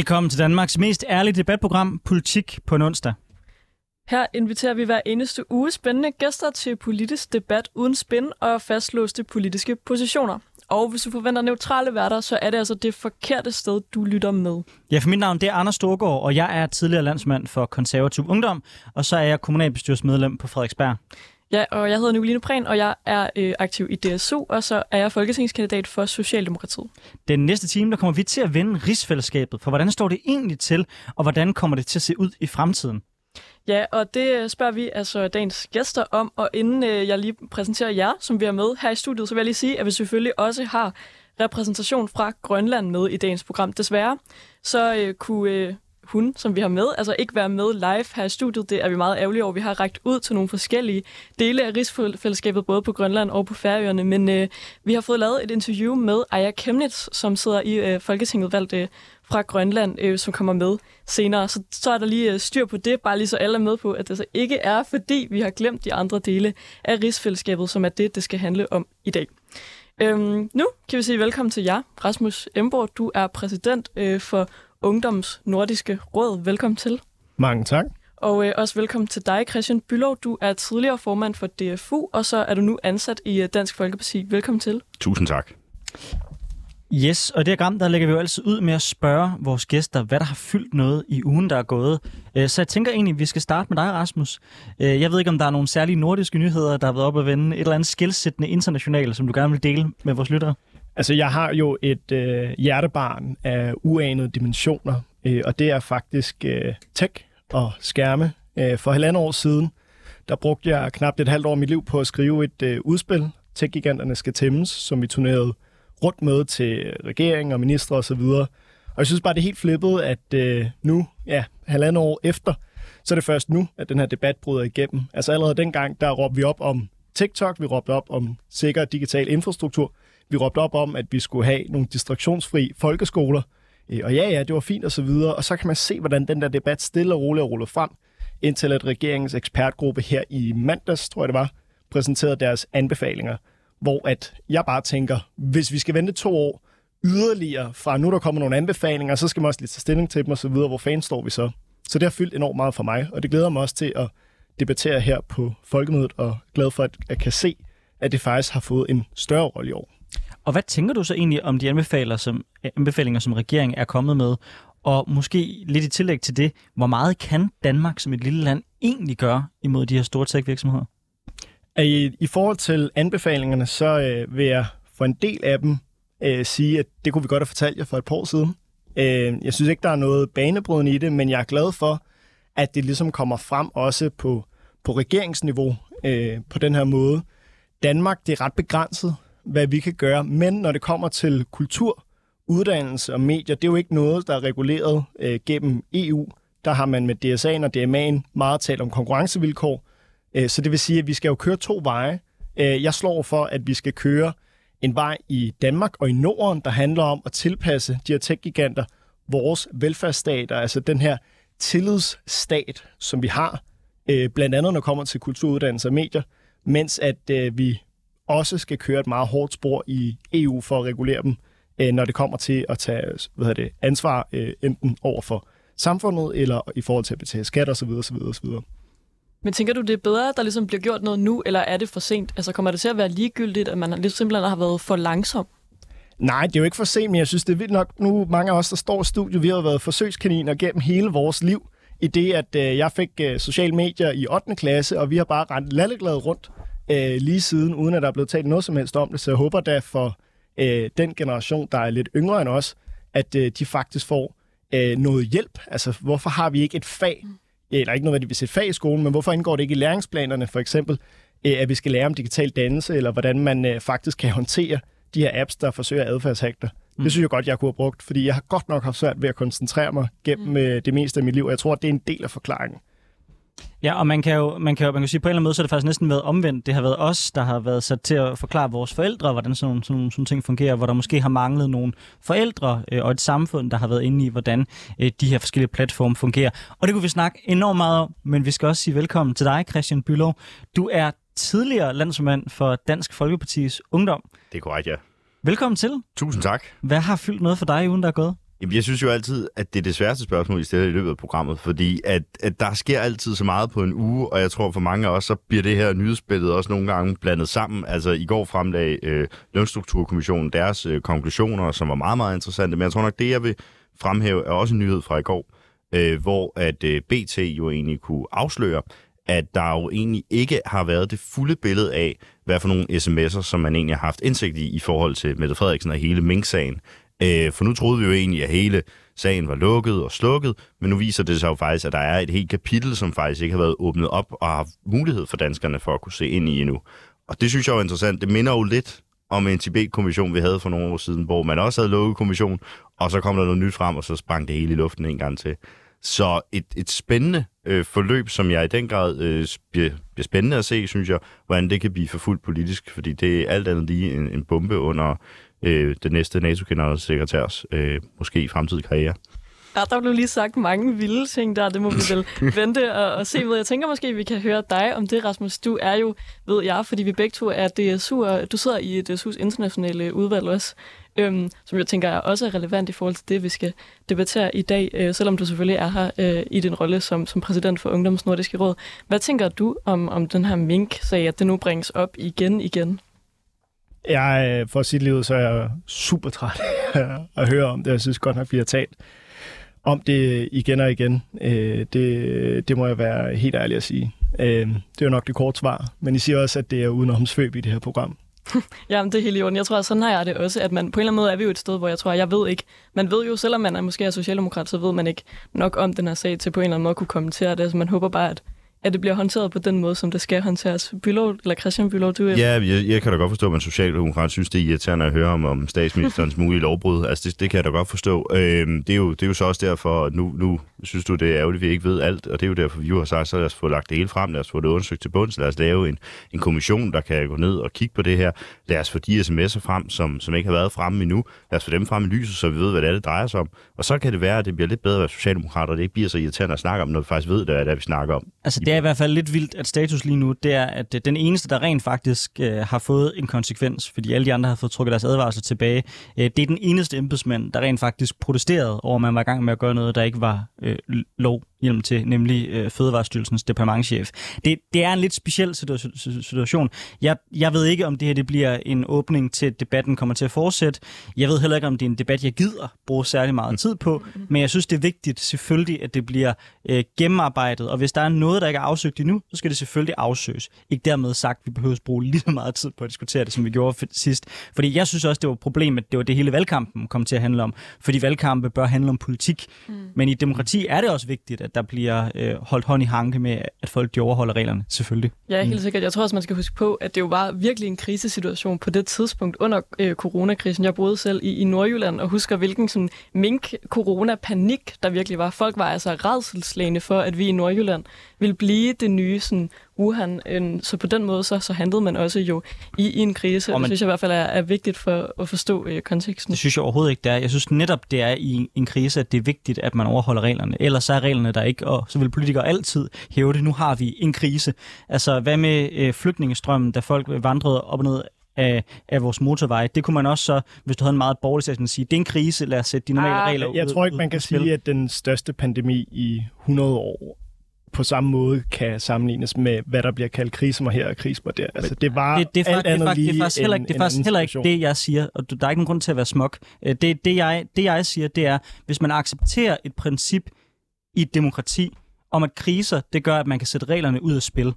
Velkommen til Danmarks mest ærlige debatprogram, Politik på en onsdag. Her inviterer vi hver eneste uge spændende gæster til politisk debat uden spænd og fastlåste politiske positioner. Og hvis du forventer neutrale værter, så er det altså det forkerte sted, du lytter med. Ja, for mit navn det er Anders Storgård, og jeg er tidligere landsmand for konservativ ungdom, og så er jeg kommunalbestyrelsesmedlem på Frederiksberg. Ja, og jeg hedder Nicoline Prehn, og jeg er øh, aktiv i DSU, og så er jeg folketingskandidat for Socialdemokratiet. Den næste time, der kommer vi til at vende rigsfællesskabet, for hvordan står det egentlig til, og hvordan kommer det til at se ud i fremtiden? Ja, og det øh, spørger vi altså dagens gæster om, og inden øh, jeg lige præsenterer jer, som vi er med her i studiet, så vil jeg lige sige, at vi selvfølgelig også har repræsentation fra Grønland med i dagens program. Desværre, så øh, kunne øh, hun, som vi har med, altså ikke være med live her i studiet. Det er vi meget ærgerlige over. Vi har rækket ud til nogle forskellige dele af rigsfællesskabet, både på Grønland og på Færøerne. Men øh, vi har fået lavet et interview med Aya Kemnitz, som sidder i øh, Folketinget valgt øh, fra Grønland, øh, som kommer med senere. Så, så er der lige øh, styr på det, bare lige så alle er med på, at det så ikke er, fordi vi har glemt de andre dele af rigsfællesskabet, som er det, det skal handle om i dag. Øhm, nu kan vi sige velkommen til jer, Rasmus Emborg. Du er præsident øh, for Ungdoms Nordiske Råd. Velkommen til. Mange tak. Og øh, også velkommen til dig, Christian Bylov. Du er tidligere formand for DFU, og så er du nu ansat i øh, Dansk Folkeparti. Velkommen til. Tusind tak. Yes, og det her program, der lægger vi jo altid ud med at spørge vores gæster, hvad der har fyldt noget i ugen, der er gået. Øh, så jeg tænker egentlig, at vi skal starte med dig, Rasmus. Øh, jeg ved ikke, om der er nogle særlige nordiske nyheder, der har været op at vende. Et eller andet skilsættende internationalt, som du gerne vil dele med vores lyttere. Altså, jeg har jo et øh, hjertebarn af uanede dimensioner, øh, og det er faktisk øh, tech og skærme. Øh, for halvandet år siden, der brugte jeg knap et halvt år af mit liv på at skrive et øh, udspil, Tech-giganterne skal tæmmes, som vi turnerede rundt med til regering og ministre osv. Og, og jeg synes bare, det er helt flippet, at øh, nu, ja, halvandet år efter, så er det først nu, at den her debat bryder igennem. Altså allerede dengang, der råbte vi op om TikTok, vi råbte op om sikker digital infrastruktur, vi råbte op om, at vi skulle have nogle distraktionsfri folkeskoler. Øh, og ja, ja, det var fint og så videre. Og så kan man se, hvordan den der debat stille og roligt er rullet frem, indtil at regeringens ekspertgruppe her i mandags, tror jeg det var, præsenterede deres anbefalinger. Hvor at jeg bare tænker, hvis vi skal vente to år yderligere fra nu der kommer nogle anbefalinger, så skal man også lige tage stilling til dem og så videre. Hvor fanden står vi så? Så det har fyldt enormt meget for mig, og det glæder mig også til at debattere her på Folkemødet, og glad for, at jeg kan se, at det faktisk har fået en større rolle i år. Og hvad tænker du så egentlig om de anbefalinger, som, anbefalinger, som regeringen er kommet med? Og måske lidt i tillæg til det, hvor meget kan Danmark som et lille land egentlig gøre imod de her store tech-virksomheder? I, I forhold til anbefalingerne, så øh, vil jeg for en del af dem øh, sige, at det kunne vi godt have fortalt jer for et par år siden. Øh, jeg synes ikke, der er noget banebrydende i det, men jeg er glad for, at det ligesom kommer frem også på, på regeringsniveau øh, på den her måde. Danmark, det er ret begrænset hvad vi kan gøre. Men når det kommer til kultur, uddannelse og medier, det er jo ikke noget, der er reguleret øh, gennem EU. Der har man med DSA'en og DMA'en meget talt om konkurrencevilkår. Øh, så det vil sige, at vi skal jo køre to veje. Øh, jeg slår for, at vi skal køre en vej i Danmark og i Norden, der handler om at tilpasse de her tech-giganter vores velfærdsstater, altså den her tillidsstat, som vi har, øh, blandt andet når det kommer til kulturuddannelse og medier, mens at øh, vi også skal køre et meget hårdt spor i EU for at regulere dem, øh, når det kommer til at tage hvad det, ansvar øh, enten over for samfundet eller i forhold til at betale skat osv. osv., osv. Men tænker du, det er bedre, at der ligesom bliver gjort noget nu, eller er det for sent? Altså kommer det til at være ligegyldigt, at man ligesom simpelthen har været for langsom? Nej, det er jo ikke for sent, men jeg synes, det er vildt nok nu, mange af os, der står i studiet, vi har været forsøgskaniner gennem hele vores liv, i det, at øh, jeg fik øh, sociale medier i 8. klasse, og vi har bare rendt lalleglade rundt øh, lige siden, uden at der er blevet talt noget som helst om det. Så jeg håber da for øh, den generation, der er lidt yngre end os, at øh, de faktisk får øh, noget hjælp. Altså, hvorfor har vi ikke et fag, eller ikke nødvendigvis et fag i skolen, men hvorfor indgår det ikke i læringsplanerne, for eksempel, øh, at vi skal lære om digital dannelse, eller hvordan man øh, faktisk kan håndtere de her apps, der forsøger at adfærdshægte. Mm. Det synes jeg godt, jeg kunne have brugt, fordi jeg har godt nok haft svært ved at koncentrere mig gennem mm. øh, det meste af mit liv, og jeg tror, at det er en del af forklaringen. Ja, og man kan jo man kan jo, man kan sige, på en eller anden måde, så er det faktisk næsten været omvendt. Det har været os, der har været sat til at forklare vores forældre, hvordan sådan nogle, sådan nogle sådan ting fungerer, hvor der måske har manglet nogle forældre øh, og et samfund, der har været inde i, hvordan øh, de her forskellige platforme fungerer. Og det kunne vi snakke enormt meget om, men vi skal også sige velkommen til dig, Christian Bylov. Du er tidligere landsmand for Dansk Folkepartis Ungdom. Det er korrekt, ja. Velkommen til. Tusind tak. Hvad har fyldt noget for dig i ugen, der er gået? Jamen, jeg synes jo altid, at det er det sværeste spørgsmål, I stiller i løbet af programmet, fordi at, at der sker altid så meget på en uge, og jeg tror for mange af os, så bliver det her nyhedsbillede også nogle gange blandet sammen. Altså, i går fremlagde øh, Lønstrukturkommissionen deres øh, konklusioner, som var meget, meget interessante, men jeg tror nok, det jeg vil fremhæve, er også en nyhed fra i går, øh, hvor at øh, BT jo egentlig kunne afsløre, at der jo egentlig ikke har været det fulde billede af, hvad for nogle sms'er, som man egentlig har haft indsigt i i forhold til Mette Frederiksen og hele Mink-sagen. Øh, for nu troede vi jo egentlig, at hele sagen var lukket og slukket, men nu viser det sig jo faktisk, at der er et helt kapitel, som faktisk ikke har været åbnet op og har mulighed for danskerne for at kunne se ind i endnu. Og det synes jeg er interessant. Det minder jo lidt om en Tibet-kommission, vi havde for nogle år siden, hvor man også havde lukket kommission, og så kom der noget nyt frem, og så sprang det hele i luften en gang til. Så et, et spændende øh, forløb, som jeg i den grad øh, bliver, bliver spændende at se, synes jeg, hvordan det kan blive forfulgt politisk, fordi det er alt andet lige en, en bombe under øh, den næste NATO-generalsekretærs øh, måske fremtidige karriere. Ja, der blev lige sagt mange vilde ting der, det må vi vel vente og, og se med. Jeg tænker måske, vi kan høre dig om det, Rasmus. Du er jo, ved jeg, fordi vi begge to er DSU, og du sidder i DSU's internationale udvalg også, øhm, som jeg tænker er også er relevant i forhold til det, vi skal debattere i dag, øh, selvom du selvfølgelig er her øh, i din rolle som, som præsident for Ungdoms Nordiske Råd. Hvad tænker du om, om den her mink-sag, at det nu bringes op igen igen? Jeg, øh, for sit liv, så er jeg super træt at høre om det. Jeg synes godt nok, vi har talt om det igen og igen. Øh, det, det må jeg være helt ærlig at sige. Øh, det er jo nok det korte svar, men I siger også, at det er udenomsvøb i det her program. Jamen, det er helt i orden. Jeg tror, sådan har jeg det også, at man på en eller anden måde er vi jo et sted, hvor jeg tror, jeg ved ikke, man ved jo, selvom man er måske er socialdemokrat, så ved man ikke nok om den her sag til på en eller anden måde at kunne kommentere det. Så man håber bare, at at det bliver håndteret på den måde, som det skal håndteres. Bylov, eller Christian Bylov, du er... Ja, jeg, jeg kan da godt forstå, at man socialdemokrat synes, det er irriterende at høre om, om statsministerens mulige lovbrud. Altså, det, det kan jeg da godt forstå. Øhm, det, er jo, det er jo så også derfor, at nu, nu synes du, det er ærgerligt, at vi ikke ved alt, og det er jo derfor, vi jo har sagt, så lad os få lagt det hele frem, lad os få det undersøgt til bunds, lad os lave en, en kommission, der kan gå ned og kigge på det her. Lad os få de sms'er frem, som, som ikke har været fremme endnu. Lad os få dem frem i lyset, så vi ved, hvad det er, det drejer sig om. Og så kan det være, at det bliver lidt bedre at være socialdemokrat, og det ikke bliver så irriterende at snakke om, når vi faktisk ved, hvad det er, vi snakker om. Altså, det er i hvert fald lidt vildt at status lige nu, det er, at øh, den eneste, der rent faktisk øh, har fået en konsekvens, fordi alle de andre har fået trukket deres advarsel tilbage, øh, det er den eneste embedsmand, der rent faktisk protesterede over, at man var i gang med at gøre noget, der ikke var øh, lov hjelm til, nemlig øh, Fødevarestyrelsens departementchef. Det, det er en lidt speciel situation. Jeg, jeg ved ikke, om det her det bliver en åbning til, at debatten kommer til at fortsætte. Jeg ved heller ikke, om det er en debat, jeg gider bruge særlig meget tid på, men jeg synes, det er vigtigt selvfølgelig, at det bliver øh, gennemarbejdet, og hvis der er noget, der ikke er afsøgt endnu, så skal det selvfølgelig afsøges. Ikke dermed sagt, at vi behøver at bruge lige så meget tid på at diskutere det, som vi gjorde sidst. Fordi jeg synes også, det var et problem, at det var det hele valgkampen kom til at handle om. Fordi valgkampe bør handle om politik. Mm. Men i demokrati er det også vigtigt, at der bliver øh, holdt hånd i hanke med, at folk de overholder reglerne, selvfølgelig. Ja, helt mm. sikkert. Jeg tror også, man skal huske på, at det jo var virkelig en krisesituation på det tidspunkt under øh, coronakrisen. Jeg boede selv i, i Nordjylland og husker, hvilken sådan mink-corona-panik der virkelig var. Folk var altså redselslagende for, at vi i Nordjylland ville blive det nye sådan, Wuhan. Øh, så på den måde så, så handlede man også jo i, i en krise. Og man, det synes jeg i hvert fald er, er vigtigt for at forstå øh, konteksten. Det synes jeg overhovedet ikke, det er. Jeg synes netop, det er i en krise, at det er vigtigt, at man overholder reglerne. Ellers så er reglerne der ikke, og så vil politikere altid hæve det. Nu har vi en krise. Altså, hvad med øh, flygtningestrømmen, da folk vandrede op og ned af, af vores motorveje. Det kunne man også så, hvis du havde en meget borgerlig sætning, sige, det er en krise, lad os sætte de normale ah, regler Jeg, jeg ud, tror ikke, man kan sige, at den største pandemi i 100 år på samme måde kan sammenlignes med, hvad der bliver kaldt krisemmer her og krisemmer der. Altså, det var det, det er alt andet lige det er faktisk heller, en, det er faktisk heller ikke det, jeg siger, og der er ikke nogen grund til at være smuk. Øh, det, det, jeg, det, jeg siger, det er, hvis man accepterer et princip i et demokrati, om at kriser, det gør, at man kan sætte reglerne ud af spil,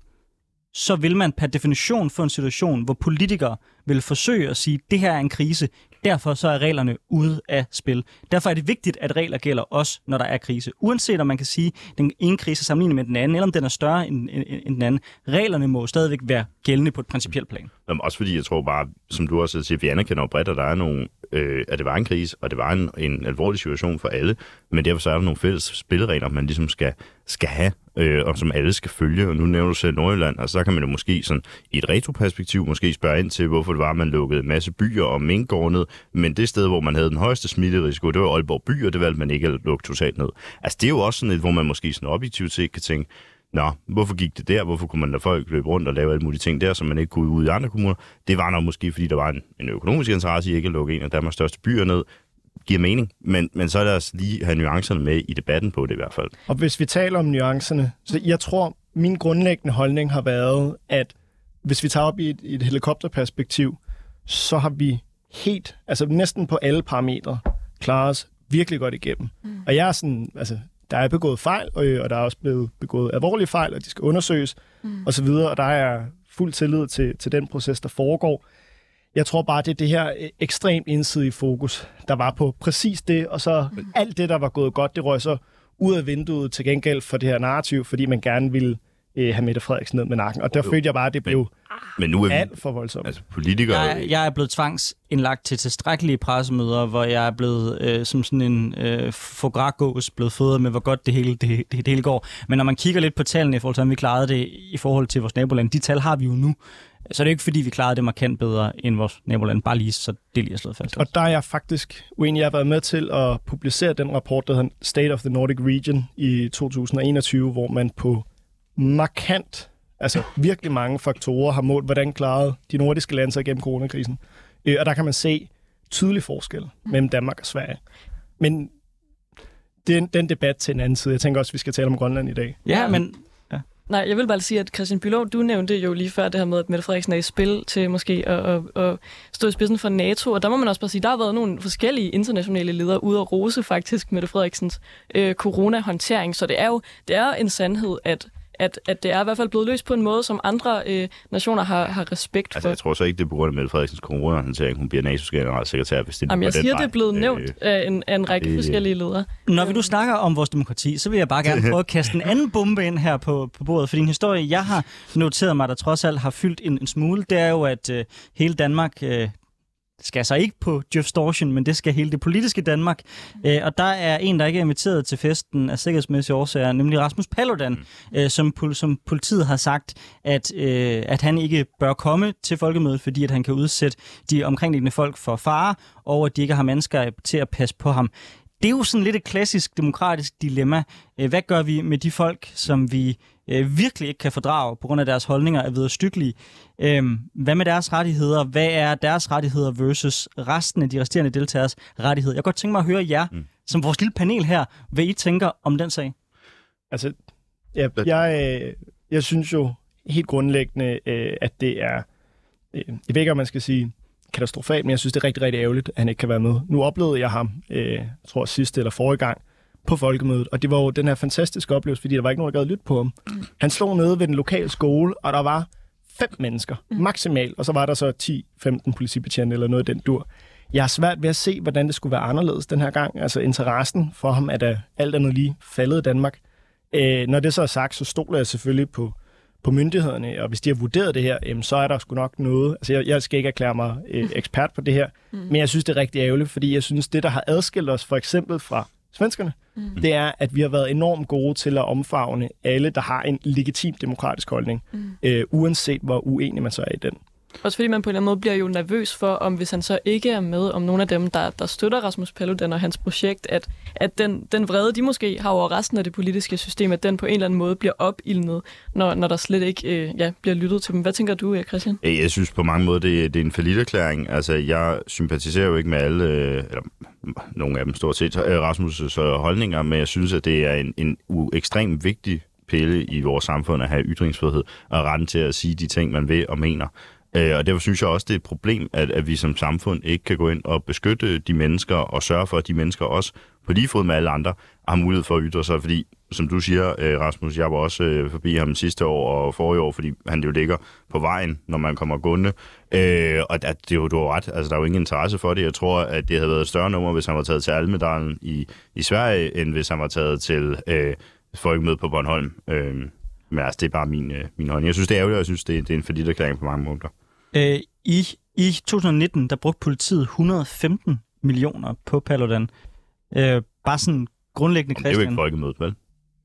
så vil man per definition få en situation, hvor politikere vil forsøge at sige, det her er en krise, derfor så er reglerne ude af spil. Derfor er det vigtigt, at regler gælder også, når der er krise. Uanset om man kan sige, at den ene krise sammenlignet med den anden, eller om den er større end, end, end den anden. Reglerne må stadigvæk være gældende på et principielt plan. Jamen, også fordi jeg tror bare, som du også siger, vi anerkender bredt, at der er nogle, øh, at det var en krise, og det var en, en alvorlig situation for alle, men derfor så er der nogle fælles spilleregler, man ligesom skal, skal have, øh, og som alle skal følge. Og nu nævner du selv Nordjylland, og så kan man jo måske sådan, i et retroperspektiv måske spørge ind til, hvorfor det var, at man lukkede en masse byer og minkgård ned, men det sted, hvor man havde den højeste smitterisiko, det var Aalborg by, og det valgte man ikke at lukke totalt ned. Altså det er jo også sådan et, hvor man måske sådan objektivt set kan tænke, Nå, hvorfor gik det der? Hvorfor kunne man lade folk løbe rundt og lave alle mulige ting der, som man ikke kunne ud i andre kommuner? Det var nok måske, fordi der var en, en økonomisk interesse i ikke at lukke en af Danmarks største byer ned giver mening. Men, men så er der også lige have nuancerne med i debatten på det i hvert fald. Og hvis vi taler om nuancerne, så jeg tror, min grundlæggende holdning har været, at hvis vi tager op i et, et helikopterperspektiv, så har vi helt, altså næsten på alle parametre, klaret os virkelig godt igennem. Mm. Og jeg er sådan, altså, der er begået fejl, og, og der er også blevet begået alvorlige fejl, og de skal undersøges, mm. og så videre, og der er fuld tillid til, til den proces, der foregår. Jeg tror bare, det er det her ekstremt ensidige fokus, der var på præcis det, og så alt det, der var gået godt, det røg så ud af vinduet til gengæld for det her narrativ, fordi man gerne ville øh, have Mette Frederiksen ned med nakken. Og der jo, følte jeg bare, at det blev men nu er vi, alt for voldsomt. Altså politikere... Jeg, jeg er blevet tvangsindlagt til tilstrækkelige pressemøder, hvor jeg er blevet øh, som sådan en øh, fogragås blevet fodret med, hvor godt det hele, det, det, det hele går. Men når man kigger lidt på tallene i forhold til, hvordan vi klarede det i forhold til vores naboland, de tal har vi jo nu. Så det er ikke, fordi vi klarede det markant bedre end vores naboland, bare lige så det lige er slået fast. Og der er jeg faktisk uenig. Jeg har været med til at publicere den rapport, der hedder State of the Nordic Region i 2021, hvor man på markant, altså virkelig mange faktorer har målt, hvordan klarede de nordiske lande sig igennem coronakrisen. Øh, og der kan man se tydelig forskel mellem Danmark og Sverige. Men den, den debat til en anden side. Jeg tænker også, at vi skal tale om Grønland i dag. Ja, men Nej, jeg vil bare sige, at Christian Bylov, du nævnte jo lige før det her med, at Mette Frederiksen er i spil til måske at, at, at stå i spidsen for NATO, og der må man også bare sige, at der har været nogle forskellige internationale ledere ude at rose faktisk Mette Frederiksens øh, coronahåndtering, så det er jo det er en sandhed, at at, at det er i hvert fald blevet løst på en måde, som andre øh, nationer har, har respekt for. Altså, jeg tror så ikke, det er på grund af Mette Frederiksens corona-håndtering. Hun bliver NATO's generalsekretær, hvis det Jamen, jeg siger, det er blevet nævnt øh, af en, af en række øh, forskellige ledere. Når vi nu snakker om vores demokrati, så vil jeg bare gerne prøve at kaste en anden bombe ind her på, på bordet. For din historie, jeg har noteret mig, der trods alt har fyldt en, en smule, det er jo, at øh, hele Danmark, øh, skal så ikke på Jeff Storchen, men det skal hele det politiske Danmark. Øh, og der er en, der ikke er inviteret til festen af sikkerhedsmæssige årsager, nemlig Rasmus Paludan, mm. øh, som, som politiet har sagt, at, øh, at han ikke bør komme til folkemødet, fordi at han kan udsætte de omkringliggende folk for fare, og at de ikke har mennesker til at passe på ham. Det er jo sådan lidt et klassisk demokratisk dilemma. Øh, hvad gør vi med de folk, som vi øh, virkelig ikke kan fordrage på grund af deres holdninger er vederstykkelige? Øh, hvad med deres rettigheder? Hvad er deres rettigheder versus resten af de resterende deltagers rettigheder? Jeg kan godt tænke mig at høre jer, mm. som vores lille panel her, hvad I tænker om den sag. Altså, ja, jeg, øh, jeg synes jo helt grundlæggende, at det er, jeg ved ikke, om man skal sige, katastrofalt, men jeg synes, det er rigtig, rigtig ærgerligt, at han ikke kan være med. Nu oplevede jeg ham, øh, jeg tror sidste eller forrige gang, på folkemødet, og det var jo den her fantastiske oplevelse, fordi der var ikke nogen, der gad lytte på ham. Mm. Han slog ned ved den lokale skole, og der var fem mennesker, mm. maksimalt, og så var der så 10-15 politibetjente eller noget af den dur. Jeg har svært ved at se, hvordan det skulle være anderledes den her gang. Altså interessen for ham er da alt andet lige faldet i Danmark. Øh, når det så er sagt, så stoler jeg selvfølgelig på på myndighederne, og hvis de har vurderet det her, jamen, så er der sgu nok noget. Altså, jeg, jeg skal ikke erklære mig øh, ekspert på det her, mm. men jeg synes, det er rigtig ærgerligt, fordi jeg synes, det, der har adskilt os for eksempel fra svenskerne, mm. det er, at vi har været enormt gode til at omfavne alle, der har en legitim demokratisk holdning, mm. øh, uanset hvor uenig man så er i den. Også fordi man på en eller anden måde bliver jo nervøs for, om hvis han så ikke er med, om nogle af dem, der, der støtter Rasmus Paludan og hans projekt, at, at den, den vrede, de måske har over resten af det politiske system, at den på en eller anden måde bliver opildnet, når, når der slet ikke øh, ja, bliver lyttet til dem. Hvad tænker du, øh, Christian? Øh, jeg synes på mange måder, det, det er en forlitterklæring. Altså, jeg sympatiserer jo ikke med alle, øh, eller nogle af dem stort set, øh, Rasmus' holdninger, men jeg synes, at det er en, en ekstremt vigtig pille i vores samfund at have ytringsfrihed og retten til at sige de ting, man vil og mener. Øh, og derfor synes jeg også, det er et problem, at, at vi som samfund ikke kan gå ind og beskytte de mennesker og sørge for, at de mennesker også på lige fod med alle andre har mulighed for at ytre sig. Fordi, som du siger, øh, Rasmus, jeg var også øh, forbi ham sidste år og forrige år, fordi han jo ligger på vejen, når man kommer gående. Øh, og det, det er jo, du har ret, altså der er jo ingen interesse for det. Jeg tror, at det havde været et større nummer, hvis han var taget til Almedalen i, i Sverige, end hvis han var taget til øh, folkemødet på Bornholm. Øh, men altså, det er bare min, øh, min holdning. Jeg synes, det er ærgerligt, og jeg synes, det, det er en forlitterklæring på mange måder. Øh, i, I 2019, der brugte politiet 115 millioner på Paludan. Øh, bare sådan grundlæggende, Christian. Det er jo ikke folkemødet, vel?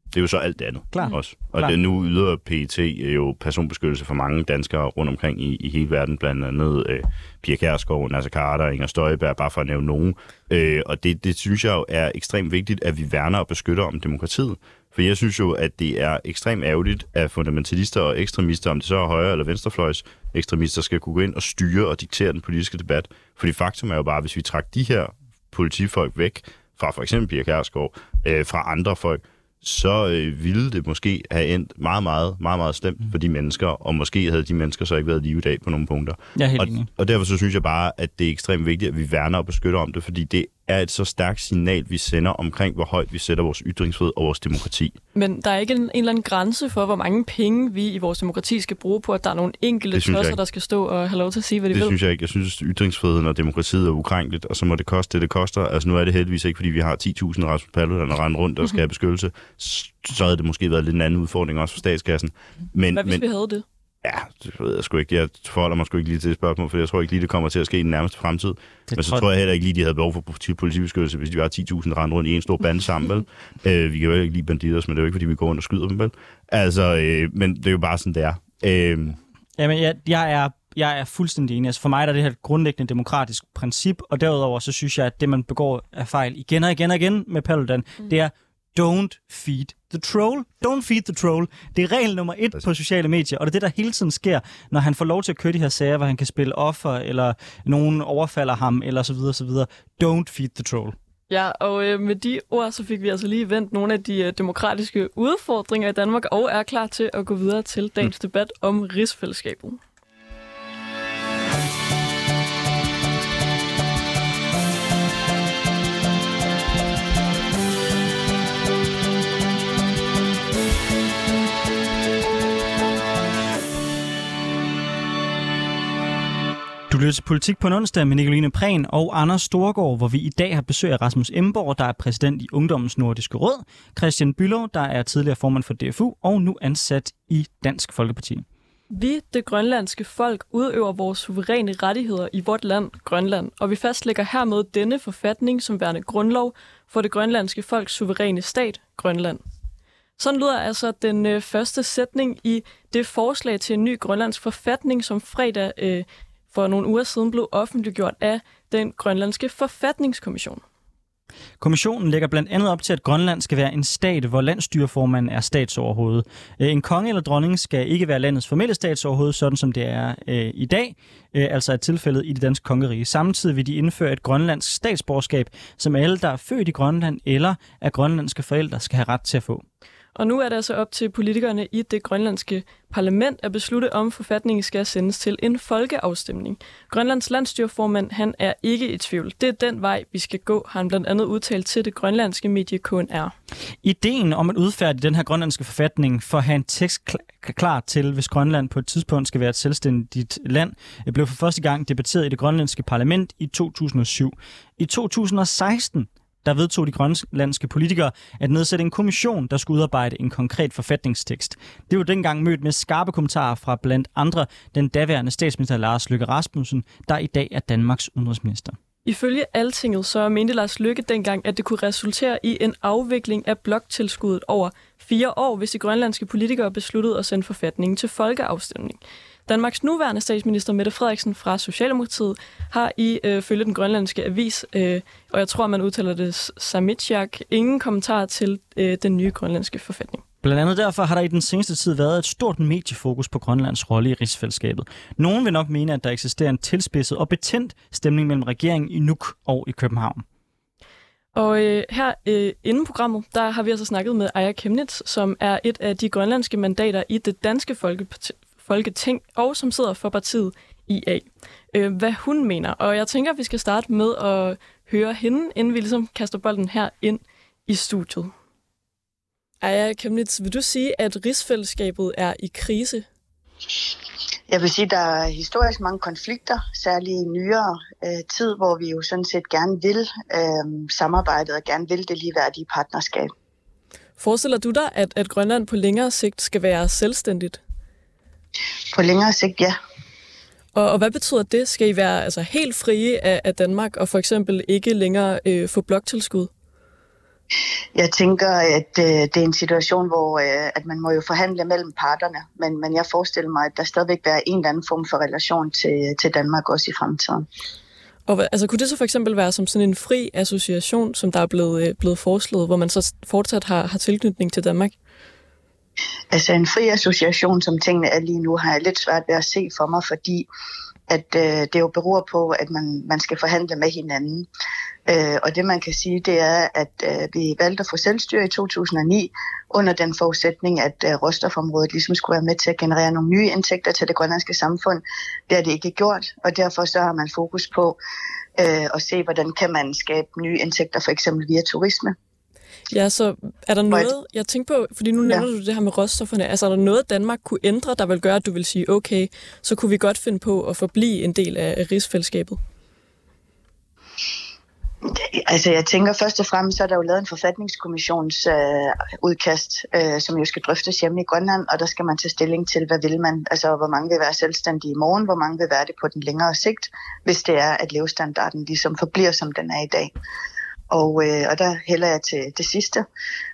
Det er jo så alt det andet Klar. også. Og Klar. det nu yder PET jo personbeskyttelse for mange danskere rundt omkring i, i hele verden, blandt andet øh, Pia Kærsgaard, Nasser Carter, Inger Støjberg, bare for at nævne nogen. Øh, og det, det synes jeg jo er ekstremt vigtigt, at vi værner og beskytter om demokratiet. For jeg synes jo, at det er ekstremt ærgerligt, at fundamentalister og ekstremister, om det så er højre- eller venstrefløjs ekstremister, skal kunne gå ind og styre og diktere den politiske debat. Fordi faktum er jo bare, at hvis vi trækker de her politifolk væk fra for eksempel Pia Kærsgaard, øh, fra andre folk, så øh, ville det måske have endt meget, meget, meget, meget slemt for de mennesker, og måske havde de mennesker så ikke været live i dag på nogle punkter. Er helt Og, enig. og derfor så synes jeg bare, at det er ekstremt vigtigt, at vi værner og beskytter om det, fordi det er et så stærkt signal, vi sender omkring, hvor højt vi sætter vores ytringsfrihed og vores demokrati. Men der er ikke en, en eller anden grænse for, hvor mange penge vi i vores demokrati skal bruge på, at der er nogle enkelte Det tosser, der skal stå og have lov til at sige, hvad de Det vil. synes jeg ikke. Jeg synes, at ytringsfriheden og demokratiet er ukrænkeligt, og så må det koste det, det koster. Altså nu er det heldigvis ikke, fordi vi har 10.000 Rasmus Paludan der render rundt og skal have beskyttelse. Så havde det måske været lidt en anden udfordring også for statskassen. Men, Hvad hvis men vi havde det? Ja, det ved jeg sgu ikke. Jeg forholder mig sgu ikke lige til det spørgsmål, for jeg tror ikke lige, det kommer til at ske i den nærmeste fremtid. Det Men så tror jeg heller ikke lige, de havde behov for politi- politibeskyttelse, hvis de var 10.000 der rendte rundt i en stor bande sammen, vel? øh, vi kan jo ikke lide banditter, men det er jo ikke, fordi vi går rundt og skyder dem, vel? Altså, øh, men det er jo bare sådan, det er. Øh, Jamen, jeg, jeg er jeg er fuldstændig enig. Altså for mig er det her et grundlæggende demokratisk princip, og derudover så synes jeg, at det, man begår af fejl igen og igen og igen med Paludan, mm. det er don't feed the troll. Don't feed the troll. Det er regel nummer et på sociale medier, og det er det, der hele tiden sker, når han får lov til at køre de her sager, hvor han kan spille offer, eller nogen overfalder ham, eller så videre, så videre. Don't feed the troll. Ja, og øh, med de ord, så fik vi altså lige vendt nogle af de øh, demokratiske udfordringer i Danmark, og er klar til at gå videre til dagens debat om rigsfællesskabet. Du lytter til Politik på en onsdag med Nicoline Prehn og Anders Storgård, hvor vi i dag har besøg af Rasmus Emborg, der er præsident i Ungdommens Nordiske Råd, Christian Bylov, der er tidligere formand for DFU og nu ansat i Dansk Folkeparti. Vi, det grønlandske folk, udøver vores suveræne rettigheder i vort land, Grønland, og vi fastlægger hermed denne forfatning som værende grundlov for det grønlandske folks suveræne stat, Grønland. Sådan lyder altså den øh, første sætning i det forslag til en ny grønlandsk forfatning, som fredag øh, for nogle uger siden blev offentliggjort af den grønlandske forfatningskommission. Kommissionen lægger blandt andet op til, at Grønland skal være en stat, hvor landstyreformanden er statsoverhoved. Øh, en konge eller dronning skal ikke være landets formelle statsoverhoved, sådan som det er øh, i dag, øh, altså er tilfældet i det danske kongerige. Samtidig vil de indføre et grønlandsk statsborgerskab, som alle, der er født i Grønland eller er grønlandske forældre, skal have ret til at få. Og nu er det altså op til politikerne i det grønlandske parlament at beslutte, om forfatningen skal sendes til en folkeafstemning. Grønlands landstyrformand, han er ikke i tvivl. Det er den vej, vi skal gå, har han blandt andet udtalt til det grønlandske medie KNR. Ideen om at udfærdige den her grønlandske forfatning for at have en tekst klar til, hvis Grønland på et tidspunkt skal være et selvstændigt land, øh, blev for første gang debatteret i det grønlandske parlament i 2007. I 2016 der vedtog de grønlandske politikere at nedsætte en kommission, der skulle udarbejde en konkret forfatningstekst. Det var dengang mødt med skarpe kommentarer fra blandt andre den daværende statsminister Lars Løkke Rasmussen, der i dag er Danmarks udenrigsminister. Ifølge Altinget så mente Lars Lykke dengang, at det kunne resultere i en afvikling af bloktilskuddet over fire år, hvis de grønlandske politikere besluttede at sende forfatningen til folkeafstemning. Danmarks nuværende statsminister Mette Frederiksen fra Socialdemokratiet har i øh, følge den grønlandske avis, øh, og jeg tror, man udtaler det Samitjak, ingen kommentar til øh, den nye grønlandske forfatning. Blandt andet derfor har der i den seneste tid været et stort mediefokus på Grønlands rolle i rigsfællesskabet. Nogen vil nok mene, at der eksisterer en tilspidset og betændt stemning mellem regeringen i Nuuk og i København. Og øh, her øh, inden programmet, der har vi altså snakket med Aya Kemnitz, som er et af de grønlandske mandater i det danske folkeparti, folketing, og som sidder for partiet IA. Øh, hvad hun mener. Og jeg tænker, at vi skal starte med at høre hende, inden vi ligesom kaster bolden her ind i studiet. Aya Kemnitz, vil du sige, at rigsfællesskabet er i krise? Jeg vil sige, at der er historisk mange konflikter, særligt i nyere øh, tid, hvor vi jo sådan set gerne vil øh, samarbejdet og gerne vil det ligeværdige partnerskab. Forestiller du dig, at, at Grønland på længere sigt skal være selvstændigt? På længere sigt, ja. Og, og hvad betyder det? Skal I være altså, helt frie af, af Danmark og for eksempel ikke længere øh, få bloktilskud? Jeg tænker, at øh, det er en situation, hvor øh, at man må jo forhandle mellem parterne, men, men jeg forestiller mig, at der stadigvæk være en eller anden form for relation til, til Danmark også i fremtiden. Og hvad- altså, kunne det så for eksempel være som sådan en fri association, som der er blevet, øh, blevet foreslået, hvor man så fortsat har, har tilknytning til Danmark? Altså en fri association, som tingene er lige nu, har jeg lidt svært ved at se for mig, fordi at øh, det jo beror på, at man, man skal forhandle med hinanden. Øh, og det man kan sige, det er, at øh, vi valgte at få selvstyre i 2009 under den forudsætning, at øh, råstofområdet ligesom skulle være med til at generere nogle nye indtægter til det grønlandske samfund. Det har det ikke gjort, og derfor så har man fokus på øh, at se, hvordan kan man skabe nye indtægter, for eksempel via turisme. Ja, så er der noget, jeg tænker på, fordi nu nævner ja. du det her med råstofferne, altså er der noget, Danmark kunne ændre, der vil gøre, at du vil sige, okay, så kunne vi godt finde på at forblive en del af rigsfællesskabet? Altså jeg tænker først og fremmest, så er der jo lavet en forfatningskommissions øh, udkast, øh, som jo skal drøftes hjemme i Grønland, og der skal man tage stilling til, hvad vil man, altså hvor mange vil være selvstændige i morgen, hvor mange vil være det på den længere sigt, hvis det er, at levestandarden ligesom forbliver, som den er i dag. Og, øh, og der hælder jeg til det sidste.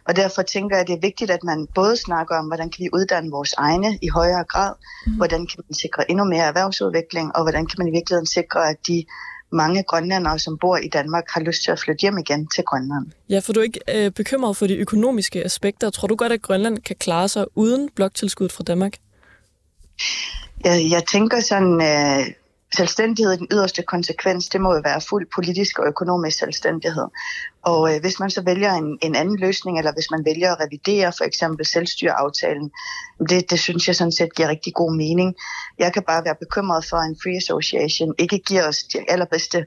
Og derfor tænker jeg, at det er vigtigt, at man både snakker om, hvordan kan vi uddanne vores egne i højere grad, mm. hvordan kan man sikre endnu mere erhvervsudvikling, og hvordan kan man i virkeligheden sikre, at de mange grønlandere, som bor i Danmark, har lyst til at flytte hjem igen til Grønland. Ja, for du er ikke øh, bekymret for de økonomiske aspekter. Tror du godt, at Grønland kan klare sig uden bloktilskud fra Danmark? Jeg, jeg tænker sådan, øh, selvstændighed i den yderste konsekvens, det må jo være fuld politisk og økonomisk selvstændighed. Og øh, hvis man så vælger en, en anden løsning, eller hvis man vælger at revidere for eksempel selvstyreaftalen, det, det synes jeg sådan set giver rigtig god mening. Jeg kan bare være bekymret for, at en free association ikke giver os de allerbedste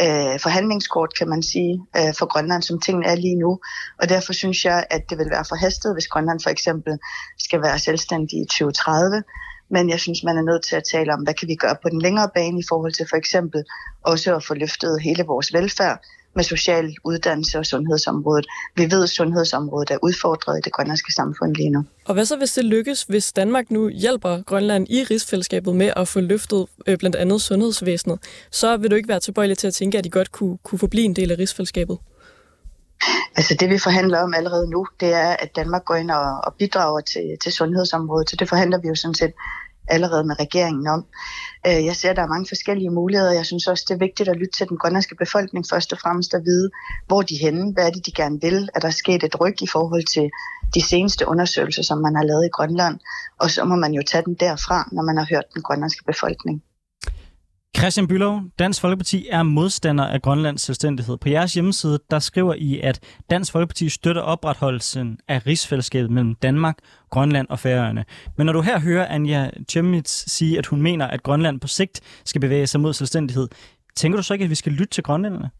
øh, forhandlingskort, kan man sige, øh, for Grønland, som tingene er lige nu. Og derfor synes jeg, at det vil være forhastet, hvis Grønland for eksempel skal være selvstændig i 2030 men jeg synes, man er nødt til at tale om, hvad kan vi gøre på den længere bane i forhold til for eksempel også at få løftet hele vores velfærd med social uddannelse og sundhedsområdet. Vi ved, at sundhedsområdet er udfordret i det grønlandske samfund lige nu. Og hvad så, hvis det lykkes, hvis Danmark nu hjælper Grønland i rigsfællesskabet med at få løftet øh, blandt andet sundhedsvæsenet, så vil du ikke være tilbøjelig til at tænke, at de godt kunne, kunne forblive en del af rigsfællesskabet? Altså det vi forhandler om allerede nu, det er, at Danmark går ind og, og bidrager til, til sundhedsområdet. Så det forhandler vi jo sådan set allerede med regeringen om. Øh, jeg ser, at der er mange forskellige muligheder. Jeg synes også, det er vigtigt at lytte til den grønlandske befolkning først og fremmest at vide, hvor de er henne, hvad er det, de gerne vil. Er der sket et ryg i forhold til de seneste undersøgelser, som man har lavet i Grønland? Og så må man jo tage den derfra, når man har hørt den grønlandske befolkning. Christian Bylov, Dansk Folkeparti er modstander af Grønlands selvstændighed. På jeres hjemmeside, der skriver I, at Dansk Folkeparti støtter opretholdelsen af rigsfællesskabet mellem Danmark, Grønland og Færøerne. Men når du her hører Anja Tjemmitz sige, at hun mener, at Grønland på sigt skal bevæge sig mod selvstændighed, tænker du så ikke, at vi skal lytte til grønlænderne?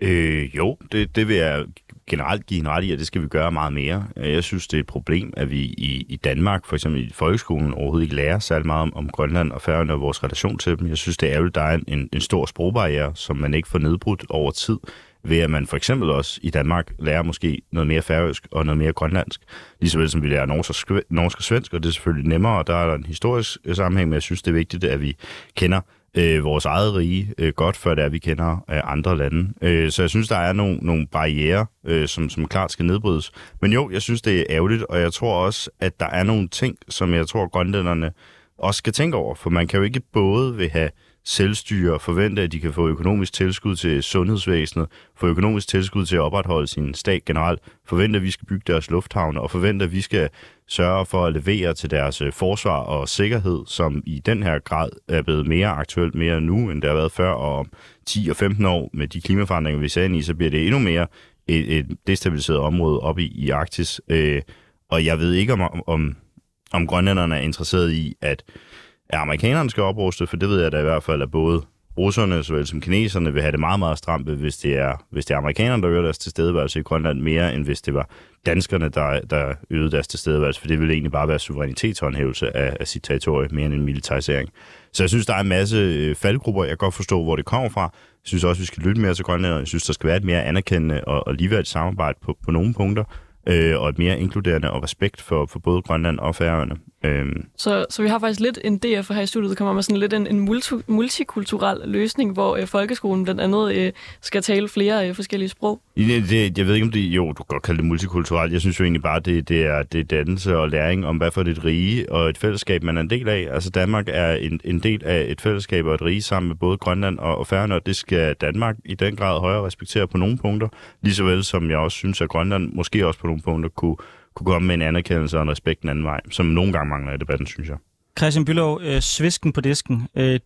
Øh, jo, det, det vil jeg generelt give en ret i, at det skal vi gøre meget mere. Jeg synes, det er et problem, at vi i, i Danmark, for eksempel i folkeskolen, overhovedet ikke lærer særlig meget om, om Grønland og Færøerne og vores relation til dem. Jeg synes, det er ærgerligt, at der er en, en stor sprogbarriere, som man ikke får nedbrudt over tid, ved at man for eksempel også i Danmark lærer måske noget mere færøsk og noget mere grønlandsk, ligesom som vi lærer norsk og, norsk og svensk, og det er selvfølgelig nemmere, og der er der en historisk øh, sammenhæng, men jeg synes, det er vigtigt, at vi kender øh, vores eget rige øh, godt, før det er, vi kender øh, andre lande. Øh, så jeg synes, der er nogle, nogle barriere, øh, som, som klart skal nedbrydes. Men jo, jeg synes, det er ærgerligt, og jeg tror også, at der er nogle ting, som jeg tror, grønlænderne også skal tænke over. For man kan jo ikke både vil have selvstyre og forvente, at de kan få økonomisk tilskud til sundhedsvæsenet, få økonomisk tilskud til at opretholde sin stat generelt, forvente, at vi skal bygge deres lufthavne, og forvente, at vi skal sørge for at levere til deres øh, forsvar og sikkerhed, som i den her grad er blevet mere aktuelt mere nu, end det har været før, og om 10 og 15 år med de klimaforandringer, vi ser ind i, så bliver det endnu mere et, et destabiliseret område op i, i Arktis. Øh, og jeg ved ikke, om, om, om grønlænderne er interesseret i, at at amerikanerne skal opruste, for det ved jeg da i hvert fald, at både russerne såvel som kineserne vil have det meget, meget stramt, hvis det er, hvis det er amerikanerne, der øger deres tilstedeværelse i Grønland mere, end hvis det var danskerne, der, der øgede deres tilstedeværelse, for det ville egentlig bare være suverænitetshåndhævelse af, af sit territorie, mere end en militarisering. Så jeg synes, der er en masse øh, faldgrupper. Jeg kan godt forstå, hvor det kommer fra. Jeg synes også, vi skal lytte mere til Grønland, jeg synes, der skal være et mere anerkendende og, og ligeværdigt samarbejde på, på nogle punkter, øh, og et mere inkluderende og respekt for, for både Grønland og Færøerne. Øhm. Så, så vi har faktisk lidt en DF her i studiet, der kommer med sådan lidt en, en multi, multikulturel løsning, hvor øh, folkeskolen blandt andet øh, skal tale flere øh, forskellige sprog. Det, det, jeg ved ikke, om det jo, du kan godt kalde det multikulturelt. Jeg synes jo egentlig bare, det, det, er, det er dannelse og læring om, hvad for et rige og et fællesskab, man er en del af. Altså Danmark er en, en del af et fællesskab og et rige sammen med både Grønland og, og Færøerne, og det skal Danmark i den grad højere respektere på nogle punkter, lige så vel som jeg også synes, at Grønland måske også på nogle punkter kunne kunne komme med en anerkendelse og en respekt den anden vej, som nogle gange mangler i debatten, synes jeg. Christian Bylov, øh, svisken på disken. Øh,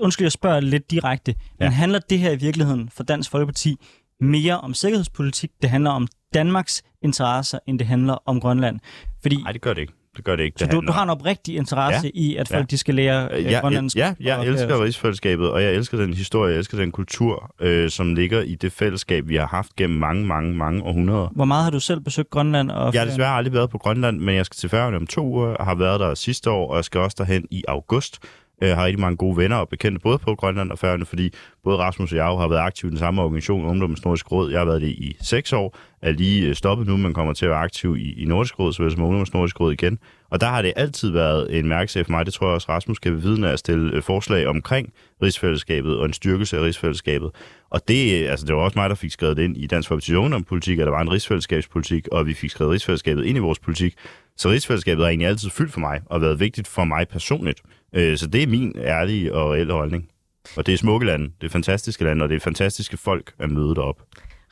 undskyld, jeg spørger lidt direkte, ja. men handler det her i virkeligheden for Dansk Folkeparti mere om sikkerhedspolitik, det handler om Danmarks interesser, end det handler om Grønland? Fordi, Nej, det gør det ikke. Det gør det ikke. Så det du, du har en oprigtig interesse ja. i, at folk ja. de skal lære øh, ja, grønlandsk? Ja, ja, jeg elsker rigsfællesskabet, og jeg elsker den historie, jeg elsker den kultur, øh, som ligger i det fællesskab, vi har haft gennem mange, mange, mange århundreder. Hvor meget har du selv besøgt Grønland? Og jeg har desværre aldrig været på Grønland, men jeg skal til Færøerne om to uger, og har været der sidste år, og jeg skal også derhen i august øh, har rigtig mange gode venner og bekendte, både på Grønland og Færøerne, fordi både Rasmus og jeg har været aktiv i den samme organisation, Ungdommens Nordisk Råd. Jeg har været det i seks år, er lige øh, stoppet nu, men kommer til at være aktiv i, i Nordisk Råd, såvel som Ungdommens Nordisk Råd igen. Og der har det altid været en mærkesag for mig, det tror jeg også Rasmus kan bevidne at stille øh, forslag omkring rigsfællesskabet og en styrkelse af rigsfællesskabet. Og det, altså, det var også mig, der fik skrevet det ind i Dansk Folkeparti's ungdomspolitik, at der var en rigsfællesskabspolitik, og vi fik skrevet rigsfællesskabet ind i vores politik. Så rigsfællesskabet har egentlig altid fyldt for mig og været vigtigt for mig personligt. Øh, så det er min ærlige og reelle holdning. Og det er smukke lande, det er fantastiske lande, og det er fantastiske folk at møde derop.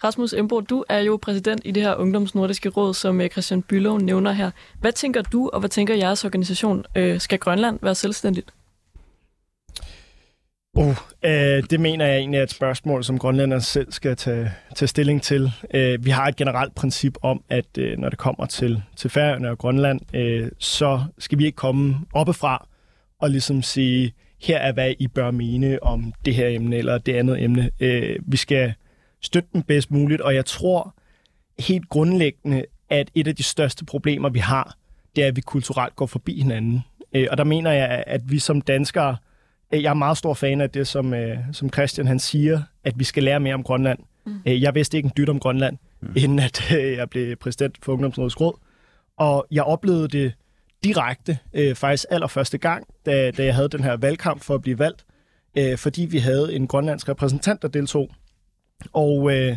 Rasmus Embo, du er jo præsident i det her Ungdomsnordiske Råd, som øh, Christian Bylov nævner her. Hvad tænker du, og hvad tænker jeres organisation? Øh, skal Grønland være selvstændigt? Uh, øh, det mener jeg egentlig er et spørgsmål, som grønlænderne selv skal tage, tage stilling til. Øh, vi har et generelt princip om, at øh, når det kommer til, til Færøerne og Grønland, øh, så skal vi ikke komme oppefra og ligesom sige, her er hvad I bør mene om det her emne eller det andet emne. Øh, vi skal støtte dem bedst muligt, og jeg tror helt grundlæggende, at et af de største problemer, vi har, det er, at vi kulturelt går forbi hinanden. Øh, og der mener jeg, at vi som danskere, jeg er meget stor fan af det, som, øh, som Christian han siger, at vi skal lære mere om Grønland. Mm. Jeg vidste ikke en dyt om Grønland, mm. inden at jeg blev præsident for Ungdomsrådets Råd. Og jeg oplevede det direkte, øh, faktisk allerførste gang, da, da jeg havde den her valgkamp for at blive valgt, øh, fordi vi havde en grønlandsk repræsentant, der deltog. Og øh,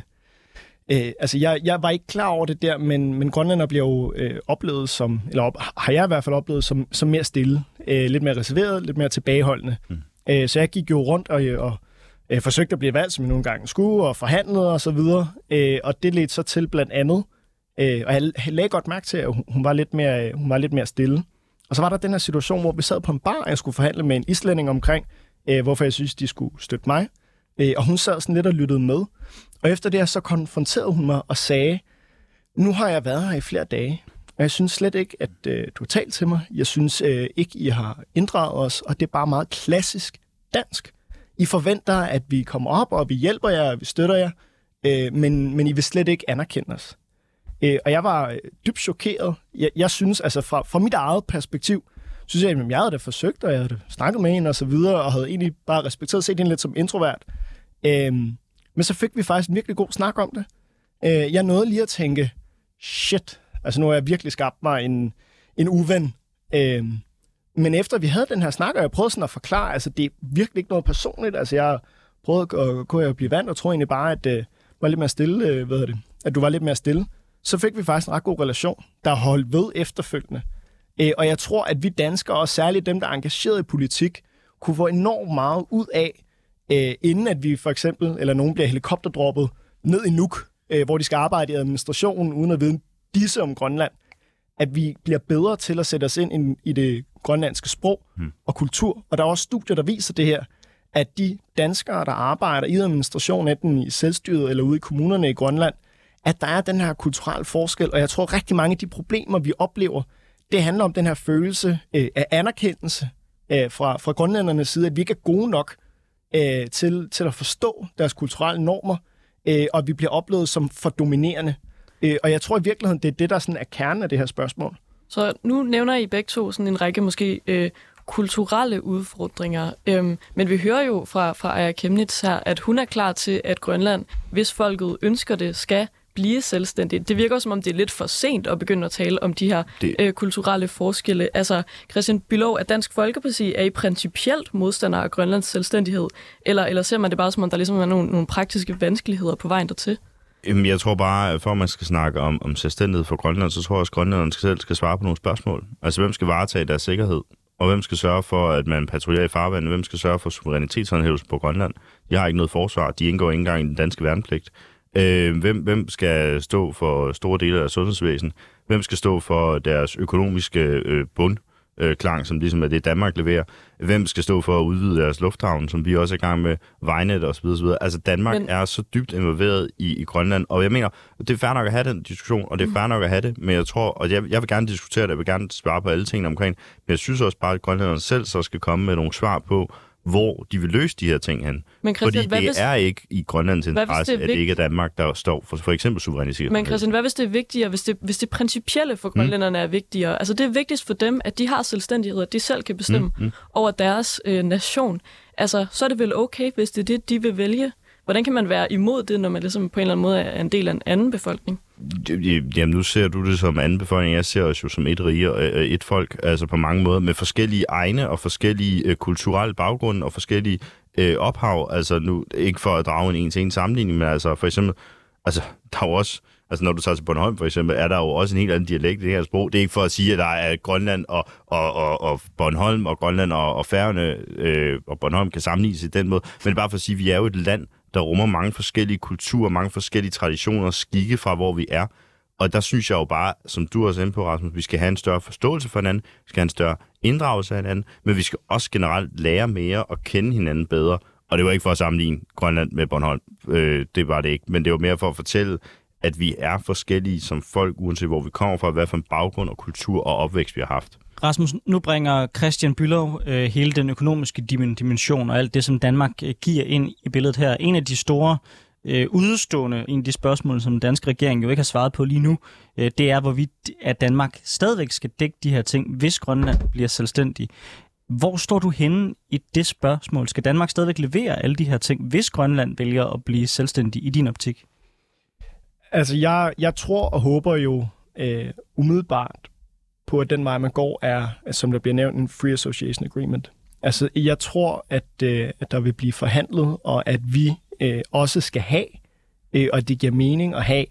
øh, altså, jeg, jeg var ikke klar over det der, men, men grønlænder bliver jo øh, oplevet som, eller op, har jeg i hvert fald oplevet som, som mere stille, øh, lidt mere reserveret, lidt mere tilbageholdende. Mm. Øh, så jeg gik jo rundt og, og øh, forsøgte at blive valgt, som jeg nogle gange skulle, og forhandlede og så videre. Øh, og det ledte så til blandt andet, Øh, og jeg lagde godt mærke til, at hun var, lidt mere, hun var lidt mere stille. Og så var der den her situation, hvor vi sad på en bar, og jeg skulle forhandle med en islænding omkring, øh, hvorfor jeg synes, de skulle støtte mig. Øh, og hun sad sådan lidt og lyttede med. Og efter det så konfronterede hun mig og sagde, nu har jeg været her i flere dage, og jeg synes slet ikke, at øh, du har talt til mig. Jeg synes øh, ikke, I har inddraget os, og det er bare meget klassisk dansk. I forventer, at vi kommer op, og vi hjælper jer, og vi støtter jer, øh, men, men I vil slet ikke anerkende os. Øh, og jeg var øh, dybt chokeret. Jeg, jeg synes, altså fra, fra mit eget perspektiv, synes jeg, at jeg havde da forsøgt, og jeg havde snakket med hende og så videre, og havde egentlig bare respekteret set hende lidt som introvert. Øhm, men så fik vi faktisk en virkelig god snak om det. Øh, jeg nåede lige at tænke, shit, altså nu har jeg virkelig skabt mig en, en uven. Øh, men efter vi havde den her snak, og jeg prøvede sådan at forklare, altså det er virkelig ikke noget personligt. Altså jeg prøvede at, kunne at blive vant, og tror egentlig bare, at øh, var lidt mere stille, øh, hvad det, at du var lidt mere stille så fik vi faktisk en ret god relation, der holdt ved efterfølgende. Øh, og jeg tror, at vi danskere, og særligt dem, der er engageret i politik, kunne få enormt meget ud af, øh, inden at vi for eksempel, eller nogen bliver helikopterdroppet ned i Nuuk, øh, hvor de skal arbejde i administrationen, uden at vide disse om Grønland, at vi bliver bedre til at sætte os ind i det grønlandske sprog hmm. og kultur. Og der er også studier, der viser det her, at de danskere, der arbejder i administration, enten i selvstyret eller ude i kommunerne i Grønland, at der er den her kulturelle forskel, og jeg tror rigtig mange af de problemer, vi oplever, det handler om den her følelse øh, af anerkendelse øh, fra, fra grønlændernes side, at vi ikke er gode nok øh, til, til at forstå deres kulturelle normer, øh, og vi bliver oplevet som for dominerende. Øh, og jeg tror i virkeligheden, det er det, der sådan er kernen af det her spørgsmål. Så nu nævner I begge to sådan en række måske øh, kulturelle udfordringer. Øhm, men vi hører jo fra, fra Aya Kemnitz her, at hun er klar til, at Grønland, hvis folket ønsker det, skal blive selvstændig. Det virker som om, det er lidt for sent at begynde at tale om de her det... øh, kulturelle forskelle. Altså, Christian Bylov, at Dansk Folkeparti er i principielt modstander af Grønlands selvstændighed, eller, eller ser man det bare som om, der ligesom er nogle, nogle praktiske vanskeligheder på vejen dertil? Jamen, jeg tror bare, at for at man skal snakke om, om selvstændighed for Grønland, så tror jeg også, at grønlænderne selv skal svare på nogle spørgsmål. Altså, hvem skal varetage deres sikkerhed? Og hvem skal sørge for, at man patruljerer i farvandet? Hvem skal sørge for suverænitetshåndhævelse på Grønland? De har ikke noget forsvar. De indgår ikke engang i den danske værnepligt. Øh, hvem, hvem skal stå for store dele af sundhedsvæsen? Hvem skal stå for deres økonomiske øh, bund? øh, klang, som ligesom er det, Danmark leverer. Hvem skal stå for at udvide deres lufthavn, som vi også er i gang med, Vejnet og så videre, så videre. Altså Danmark men... er så dybt involveret i, i Grønland, og jeg mener, det er fair nok at have den diskussion, og det er fair nok at have det, men jeg tror, og jeg, jeg vil gerne diskutere det, jeg vil gerne svare på alle tingene omkring, men jeg synes også bare, at grønlænderne selv så skal komme med nogle svar på, hvor de vil løse de her ting hen. Men Fordi det hvis, er ikke i Grønlands interesse, det at det ikke er Danmark, der står for for eksempel suverænitet. Men Christian, hvad hvis det er vigtigere, hvis det, hvis det principielle for mm. grønlænderne mm. er vigtigere? Altså det er vigtigst for dem, at de har selvstændighed, at de selv kan bestemme mm. Mm. over deres øh, nation. Altså så er det vel okay, hvis det er det, de vil vælge. Hvordan kan man være imod det, når man ligesom på en eller anden måde er en del af en anden befolkning? Jamen, nu ser du det som anden befolkning. Jeg ser os jo som et rige og øh, et folk, altså på mange måder, med forskellige egne og forskellige øh, kulturelle baggrunde og forskellige øh, ophav. Altså nu, ikke for at drage en en-til-en sammenligning, men altså for eksempel, altså der er jo også, altså når du tager til Bornholm for eksempel, er der jo også en helt anden dialekt i det her sprog. Det er ikke for at sige, at der er Grønland og, og, og, og Bornholm og Grønland og, og Færøerne øh, og Bornholm kan sammenlignes i den måde, men det er bare for at sige, at vi er jo et land, der rummer mange forskellige kulturer, mange forskellige traditioner, skikke fra, hvor vi er. Og der synes jeg jo bare, som du også er inde på, Rasmus, vi skal have en større forståelse for hinanden, vi skal have en større inddragelse af hinanden, men vi skal også generelt lære mere og kende hinanden bedre. Og det var ikke for at sammenligne Grønland med Bornholm, øh, det var det ikke, men det var mere for at fortælle, at vi er forskellige som folk, uanset hvor vi kommer fra, hvad for en baggrund og kultur og opvækst vi har haft. Rasmus, nu bringer Christian Bylov øh, hele den økonomiske dimension og alt det, som Danmark øh, giver ind i billedet her. En af de store øh, udstående, en af de spørgsmål, som den danske regering jo ikke har svaret på lige nu, øh, det er, hvorvidt at Danmark stadigvæk skal dække de her ting, hvis Grønland bliver selvstændig. Hvor står du henne i det spørgsmål? Skal Danmark stadigvæk levere alle de her ting, hvis Grønland vælger at blive selvstændig i din optik? Altså, jeg, jeg tror og håber jo øh, umiddelbart på, at den vej, man går, er, som der bliver nævnt, en Free Association Agreement. Altså, jeg tror, at, øh, at der vil blive forhandlet, og at vi øh, også skal have, øh, og det giver mening at have,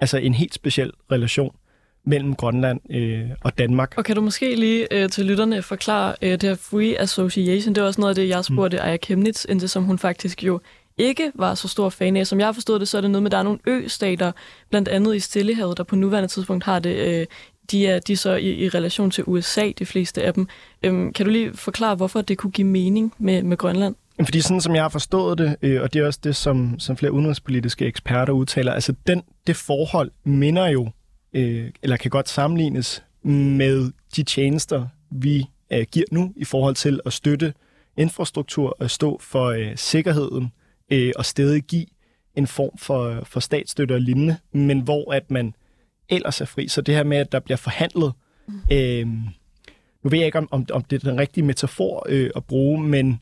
altså en helt speciel relation mellem Grønland øh, og Danmark. Og kan du måske lige øh, til lytterne forklare øh, det her Free Association? Det er også noget af det, jeg spurgte mm. Aya Kemnitz, indtil som hun faktisk jo ikke var så stor fan af. Som jeg har forstået det, så er det noget med, at der er nogle ø-stater, blandt andet i Stillehavet, der på nuværende tidspunkt har det øh, de er, de er så i, i relation til USA, de fleste af dem. Øhm, kan du lige forklare, hvorfor det kunne give mening med, med Grønland? Fordi sådan som jeg har forstået det, øh, og det er også det, som, som flere udenrigspolitiske eksperter udtaler, altså den, det forhold minder jo, øh, eller kan godt sammenlignes med de tjenester, vi øh, giver nu i forhold til at støtte infrastruktur og stå for øh, sikkerheden øh, og stadig give en form for, for statsstøtte og lignende, men hvor at man ellers er fri. Så det her med, at der bliver forhandlet, mm. øh, nu ved jeg ikke, om, om, om det er den rigtige metafor øh, at bruge, men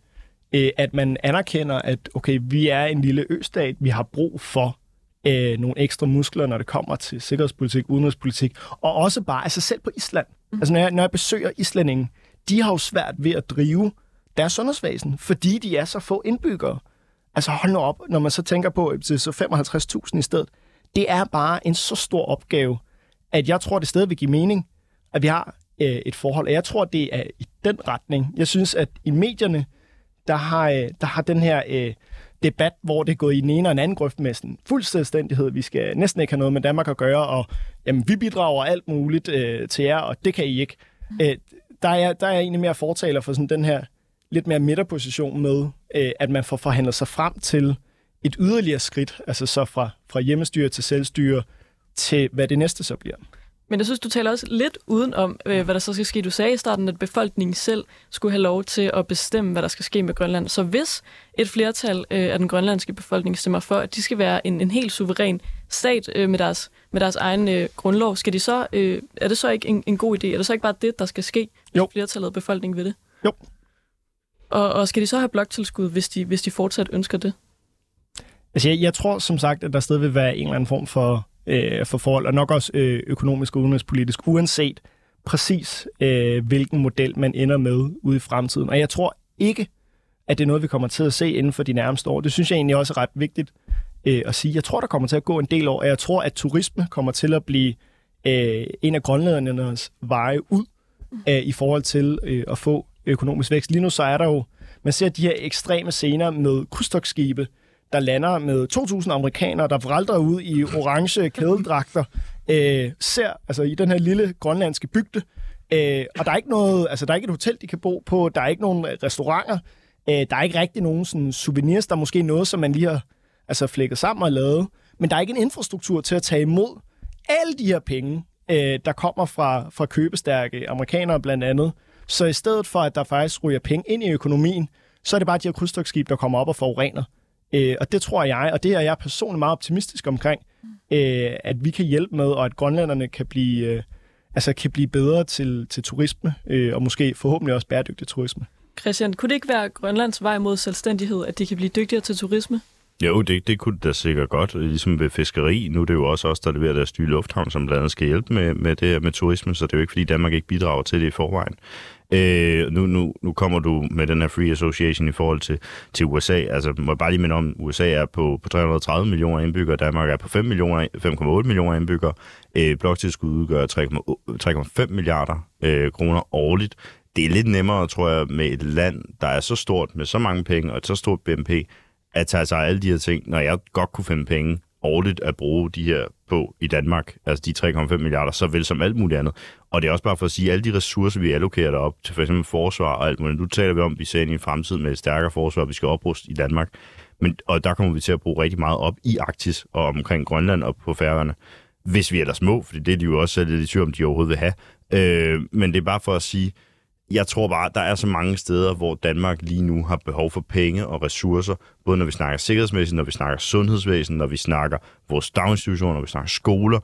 øh, at man anerkender, at okay, vi er en lille østat, vi har brug for øh, nogle ekstra muskler, når det kommer til sikkerhedspolitik, udenrigspolitik, og også bare altså selv på Island. Mm. Altså når jeg, når jeg besøger islændingen, de har jo svært ved at drive deres sundhedsvæsen, fordi de er så få indbyggere. Altså hold nu op, når man så tænker på, at det er så 55.000 i stedet det er bare en så stor opgave, at jeg tror, det stadig vil give mening, at vi har øh, et forhold. Og jeg tror, det er i den retning. Jeg synes, at i medierne, der har, øh, der har den her øh, debat, hvor det er gået i den ene og en anden grøft med sådan fuld selvstændighed. Vi skal næsten ikke have noget med Danmark at gøre, og jamen, vi bidrager alt muligt øh, til jer, og det kan I ikke. Øh, der, er, der er egentlig mere fortaler for sådan den her lidt mere midterposition med, øh, at man får forhandlet sig frem til et yderligere skridt, altså så fra, fra hjemmestyre til selvstyre, til hvad det næste så bliver. Men jeg synes, du taler også lidt udenom, øh, hvad der så skal ske. Du sagde i starten, at befolkningen selv skulle have lov til at bestemme, hvad der skal ske med Grønland. Så hvis et flertal øh, af den grønlandske befolkning stemmer for, at de skal være en, en helt suveræn stat øh, med, deres, med deres egen øh, grundlov, skal de så, øh, er det så ikke en, en god idé? Er det så ikke bare det, der skal ske, hvis jo. flertallet af befolkningen ved det? Jo. Og, og skal de så have bloktilskud, hvis de, hvis de fortsat ønsker det? Altså, jeg, jeg tror som sagt, at der stadig vil være en eller anden form for, øh, for forhold, og nok også øh, økonomisk og udenrigspolitisk, uanset præcis øh, hvilken model man ender med ude i fremtiden. Og jeg tror ikke, at det er noget, vi kommer til at se inden for de nærmeste år. Det synes jeg egentlig også er ret vigtigt øh, at sige. Jeg tror, der kommer til at gå en del år, og jeg tror, at turisme kommer til at blive øh, en af grønlændernes veje ud øh, i forhold til øh, at få økonomisk vækst. Lige nu så er der jo, man ser de her ekstreme scener med krydstogsskibe, der lander med 2.000 amerikanere, der vralter ud i orange kædeldragter, øh, ser altså i den her lille grønlandske bygde, Øh, og der er ikke noget, altså der er ikke et hotel, de kan bo på, der er ikke nogen øh, restauranter, øh, der er ikke rigtig nogen sådan, souvenirs, der er måske noget, som man lige har altså, flækket sammen og lavet, men der er ikke en infrastruktur til at tage imod alle de her penge, øh, der kommer fra, fra købestærke amerikanere blandt andet. Så i stedet for, at der faktisk ryger penge ind i økonomien, så er det bare de her krydstogsskib, der kommer op og forurener. Øh, og det tror jeg, og det er jeg personligt meget optimistisk omkring, øh, at vi kan hjælpe med, og at grønlænderne kan blive, øh, altså kan blive bedre til, til turisme, øh, og måske forhåbentlig også bæredygtig turisme. Christian, kunne det ikke være Grønlands vej mod selvstændighed, at de kan blive dygtigere til turisme? Jo, det, det kunne da sikkert godt. Ligesom ved fiskeri. Nu er det jo også os, der leverer deres nye lufthavn, som blandt andet skal hjælpe med, med det her med turisme, så det er jo ikke, fordi Danmark ikke bidrager til det i forvejen. Øh, nu, nu, nu kommer du med den her Free Association i forhold til, til USA. Altså, må jeg bare lige minde om, USA er på, på 330 millioner indbyggere, Danmark er på 5 millioner, 5,8 millioner indbyggere. Øh, bloktilskud udgør 3,5 milliarder øh, kroner årligt. Det er lidt nemmere, tror jeg, med et land, der er så stort, med så mange penge og et så stort BNP, at tage sig af alle de her ting, når jeg godt kunne finde penge årligt at bruge de her på i Danmark, altså de 3,5 milliarder, så vel som alt muligt andet. Og det er også bare for at sige, at alle de ressourcer, vi allokerer derop til f.eks. forsvar og alt muligt, nu taler vi om, at vi ser ind i en fremtid med et stærkere forsvar, vi skal opruste i Danmark. Men, og der kommer vi til at bruge rigtig meget op i Arktis og omkring Grønland og på færgerne. Hvis vi ellers må, for det er de jo også lidt i tvivl om, de overhovedet vil have. Øh, men det er bare for at sige, jeg tror bare, der er så mange steder, hvor Danmark lige nu har behov for penge og ressourcer, både når vi snakker sikkerhedsmæssigt, når vi snakker sundhedsvæsen, når vi snakker vores daginstitutioner, når vi snakker skoler.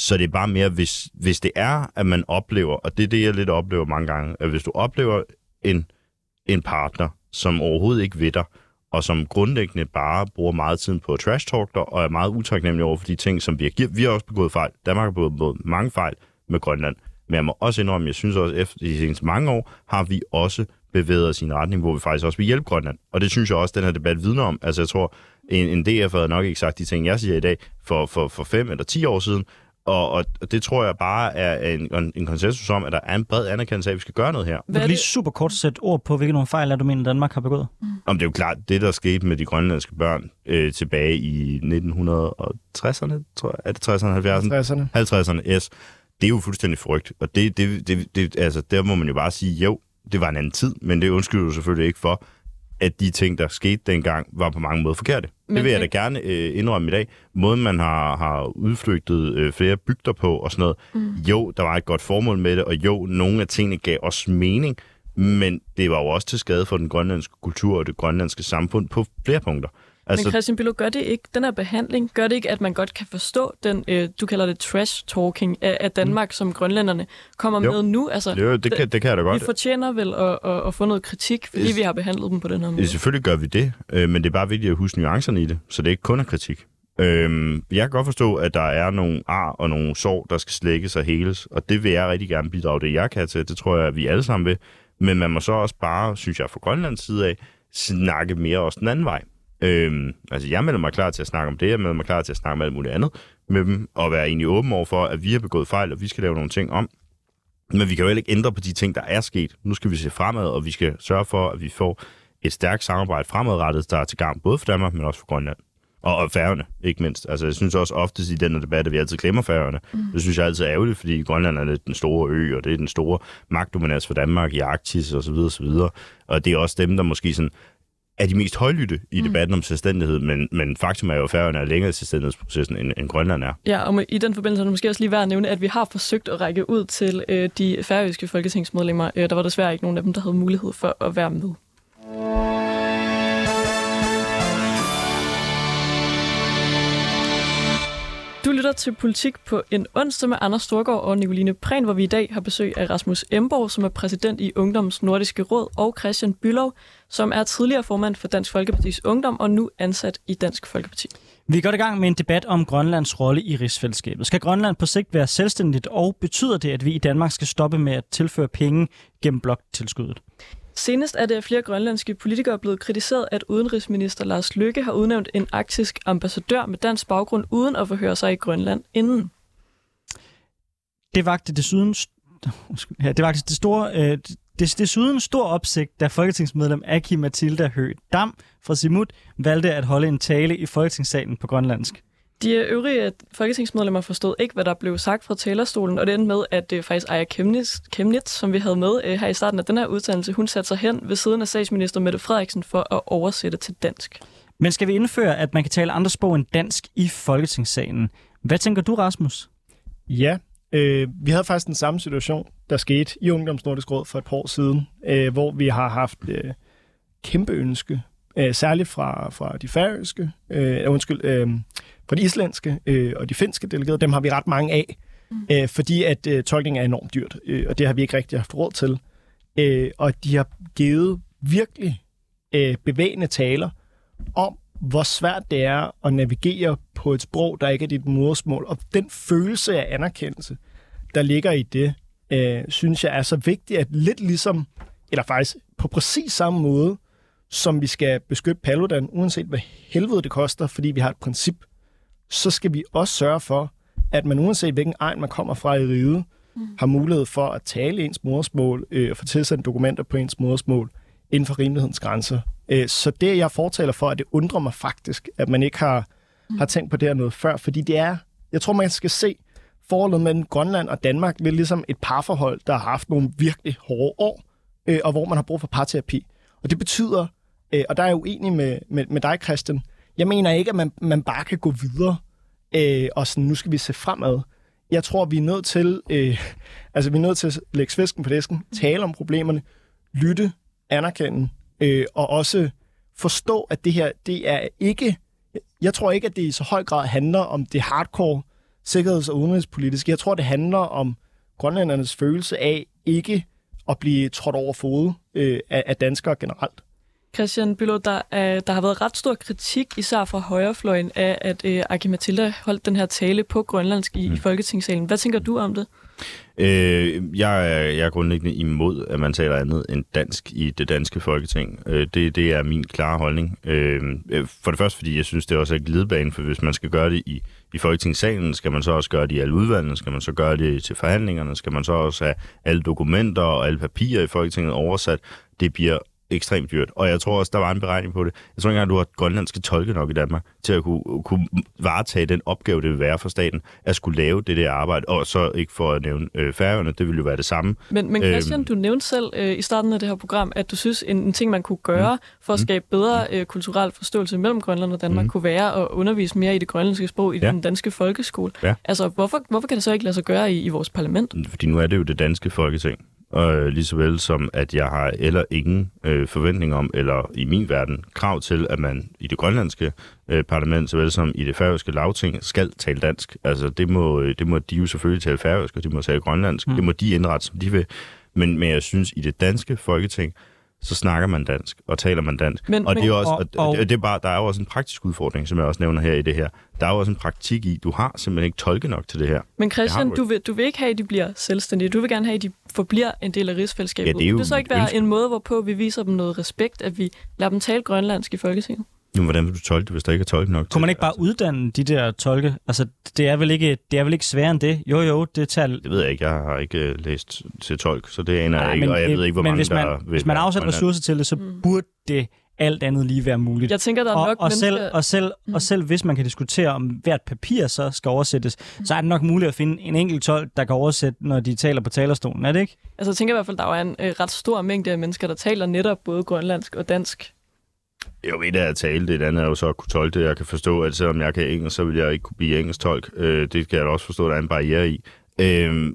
Så det er bare mere, hvis, hvis det er, at man oplever, og det er det, jeg lidt oplever mange gange, at hvis du oplever en, en partner, som overhovedet ikke ved dig, og som grundlæggende bare bruger meget tid på trash talk dig, og er meget utaknemmelig over for de ting, som vi har Vi har også begået fejl. Danmark har begået mange fejl med Grønland. Men jeg må også indrømme, jeg synes også, efter de seneste mange år, har vi også bevæget os i en retning, hvor vi faktisk også vil hjælpe Grønland. Og det synes jeg også, den her debat vidner om. Altså jeg tror, en, en DF havde nok ikke sagt de ting, jeg siger i dag, for, for, for fem eller ti år siden. Og, og det tror jeg bare er en, en konsensus om, at der er en bred anerkendelse af, at vi skal gøre noget her. Vil du lige super kort sætte ord på, hvilke nogle fejl er du mener, Danmark har begået? Mm. Om det er jo klart, det der skete med de grønlandske børn øh, tilbage i 1960'erne, tror jeg. Er det 60'erne, 70'erne? 50'erne. 50'erne, yes det er jo fuldstændig frygt. Og det, det, det, det, altså, der må man jo bare sige, jo, det var en anden tid, men det undskylder du selvfølgelig ikke for, at de ting, der skete dengang, var på mange måder forkerte. Men, det vil jeg da gerne øh, indrømme i dag. Måden, man har, har udflygtet øh, flere bygder på og sådan noget. Mm. Jo, der var et godt formål med det, og jo, nogle af tingene gav os mening, men det var jo også til skade for den grønlandske kultur og det grønlandske samfund på flere punkter. Altså... Men Christian Billo, gør det ikke, den her behandling, gør det ikke, at man godt kan forstå den, øh, du kalder det trash-talking af, af Danmark, mm. som grønlænderne kommer jo. med nu? Altså, jo, det kan, det kan jeg da godt. Vi fortjener vel at, at, at få noget kritik, fordi es, vi har behandlet dem på den her måde. Selvfølgelig gør vi det, øh, men det er bare vigtigt at huske nuancerne i det, så det er ikke kun er kritik. Øhm, jeg kan godt forstå, at der er nogle ar og nogle sår, der skal slækkes og heles, og det vil jeg rigtig gerne bidrage det, jeg kan til. Det tror jeg, at vi alle sammen vil. Men man må så også bare, synes jeg, fra Grønlands side af, snakke mere også den anden vej. Øhm, altså, jeg melder mig klar til at snakke om det, jeg melder mig klar til at snakke om alt muligt andet med dem, og være egentlig åben over for, at vi har begået fejl, og vi skal lave nogle ting om. Men vi kan jo heller ikke ændre på de ting, der er sket. Nu skal vi se fremad, og vi skal sørge for, at vi får et stærkt samarbejde fremadrettet, der er til gang både for Danmark, men også for Grønland. Og, og færgerne, ikke mindst. Altså, jeg synes også ofte i den debat, at vi altid glemmer færgerne. Mm. Det synes jeg altid er ærgerligt, fordi Grønland er lidt den store ø, og det er den store magtdominans for Danmark i Arktis osv. osv. Og det er også dem, der måske sådan er de mest højlytte i mm. debatten om selvstændighed, men, men faktum er jo, at Færøerne er længere i selvstændighedsprocessen, end, end Grønland er. Ja, og i den forbindelse er det måske også lige værd at nævne, at vi har forsøgt at række ud til øh, de færøske folketingsmedlemmer. Øh, der var desværre ikke nogen af dem, der havde mulighed for at være med. Lytter til Politik på en onsdag med Anders Storgård og Nicoline Prehn, hvor vi i dag har besøg af Rasmus Emborg, som er præsident i Ungdoms Nordiske Råd, og Christian Bylov, som er tidligere formand for Dansk Folkepartis Ungdom og nu ansat i Dansk Folkeparti. Vi går i gang med en debat om Grønlands rolle i rigsfællesskabet. Skal Grønland på sigt være selvstændigt, og betyder det, at vi i Danmark skal stoppe med at tilføre penge gennem bloktilskuddet? Senest er det af flere grønlandske politikere blevet kritiseret, at udenrigsminister Lars Løkke har udnævnt en arktisk ambassadør med dansk baggrund, uden at forhøre sig i Grønland inden. Det vagte desuden, ja, det vagte det store, øh, det, desuden stor opsigt, da folketingsmedlem Aki Mathilda Høgh Dam fra Simut valgte at holde en tale i Folketingssalen på grønlandsk. De øvrige folketingsmedlemmer forstod ikke, hvad der blev sagt fra talerstolen, og det endte med, at øh, faktisk Aya Kemnitz, Kemnitz, som vi havde med øh, her i starten af den her udsendelse, hun satte sig hen ved siden af statsminister Mette Frederiksen for at oversætte til dansk. Men skal vi indføre, at man kan tale andre sprog end dansk i Folketingssalen? Hvad tænker du, Rasmus? Ja, øh, vi havde faktisk den samme situation, der skete i Ungdomsnordisk Råd for et par år siden, øh, hvor vi har haft øh, kæmpe ønske, øh, særligt fra, fra de færøske, øh, undskyld, øh, fra de islandske øh, og de finske delegerede, dem har vi ret mange af, mm. øh, fordi at øh, tolkning er enormt dyrt, øh, og det har vi ikke rigtig haft råd til. Øh, og de har givet virkelig øh, bevægende taler om, hvor svært det er at navigere på et sprog, der ikke er dit modersmål. Og den følelse af anerkendelse, der ligger i det, øh, synes jeg er så vigtigt, at lidt ligesom, eller faktisk på præcis samme måde, som vi skal beskytte Paludan, uanset hvad helvede det koster, fordi vi har et princip, så skal vi også sørge for, at man uanset hvilken egen man kommer fra i riget, mm. har mulighed for at tale ens modersmål øh, og få tilsendt dokumenter på ens modersmål inden for rimelighedens grænser. Øh, så det, jeg fortaler for, at det undrer mig faktisk, at man ikke har, mm. har tænkt på det her noget før, fordi det er, jeg tror, man skal se forholdet mellem Grønland og Danmark lidt ligesom et parforhold, der har haft nogle virkelig hårde år, øh, og hvor man har brug for parterapi. Og det betyder, øh, og der er jeg uenig med, med, med dig, Christian, jeg mener ikke, at man, man bare kan gå videre, øh, og sådan, nu skal vi se fremad. Jeg tror, vi er nødt til, øh, altså vi er nødt til at lægge svisken på disken, tale om problemerne, lytte, anerkende, øh, og også forstå, at det her, det er ikke, jeg tror ikke, at det i så høj grad handler om det hardcore sikkerheds- og udenrigspolitiske. Jeg tror, det handler om grønlændernes følelse af ikke at blive trådt over fod øh, af, af danskere generelt. Christian Byllo, der, er, der har været ret stor kritik, især fra højrefløjen, af at øh, Aki Mathilda holdt den her tale på grønlandsk i, mm. i Folketingssalen. Hvad tænker du om det? Øh, jeg, er, jeg er grundlæggende imod, at man taler andet end dansk i det danske folketing. Øh, det, det er min klare holdning. Øh, for det første, fordi jeg synes, det er også et glidebane, for hvis man skal gøre det i, i folketingssalen, skal man så også gøre det i alle udvalgene, skal man så gøre det til forhandlingerne, skal man så også have alle dokumenter og alle papirer i folketinget oversat. Det bliver ekstremt dyrt. Og jeg tror også, der var en beregning på det. Jeg tror ikke engang, du har grønlandske tolke nok i Danmark til at kunne, kunne varetage den opgave, det vil være for staten, at skulle lave det der arbejde. Og så ikke for at nævne øh, færøerne, det ville jo være det samme. Men, men Christian, øhm, du nævnte selv øh, i starten af det her program, at du synes, en, en ting, man kunne gøre mm. for at mm. skabe bedre mm. øh, kulturel forståelse mellem Grønland og Danmark, mm. kunne være at undervise mere i det grønlandske sprog i ja. den danske folkeskole. Ja. Altså, hvorfor, hvorfor kan det så ikke lade sig gøre i, i vores parlament? Fordi nu er det jo det danske folketing øh, lige så vel som at jeg har eller ingen øh, forventning om, eller i min verden, krav til, at man i det grønlandske øh, parlament, såvel som i det færøske lavting, skal tale dansk. Altså det må, øh, det må de jo selvfølgelig tale færøsk, og de må tale grønlandsk. Mm. Det må de indrette, som de vil. Men, men jeg synes, i det danske folketing, så snakker man dansk, og taler man dansk. Men, og det er også, og, og, det er bare, der er jo også en praktisk udfordring, som jeg også nævner her i det her. Der er jo også en praktik i, du har simpelthen ikke tolke nok til det her. Men Christian, du vil, du vil ikke have, at de bliver selvstændige. Du vil gerne have, at de forbliver en del af rigsfællesskabet. Ja, det, er jo det så ikke være ønske. en måde, hvorpå vi viser dem noget respekt, at vi lader dem tale grønlandsk i Folketinget? Jo, hvordan vil du tolke det, hvis der ikke er tolke nok? Kunne man ikke bare altså? uddanne de der tolke? Altså, det er, vel ikke, det er vel ikke sværere end det? Jo, jo, det tager... Det ved jeg ikke. Jeg har ikke uh, læst til tolk, så det aner jeg ikke, og jeg ved ikke, hvor men mange hvis man, der Hvis man afsætter ressourcer til det, så mm. burde det alt andet lige være muligt. Jeg tænker, der er og, nok og selv, og, selv, mm. og selv hvis man kan diskutere, om hvert papir så skal oversættes, mm. så er det nok muligt at finde en enkelt tolk, der kan oversætte, når de taler på talerstolen, er det ikke? Altså jeg tænker i hvert fald, der er en øh, ret stor mængde af mennesker, der taler netop både grønlandsk og dansk. Jo, et er at tale, det andet er jo så at kunne tolke det. Jeg kan forstå, at selvom jeg kan engelsk, så vil jeg ikke kunne blive engelsk tolk. Øh, det kan jeg da også forstå, at der er en barriere i. Øh,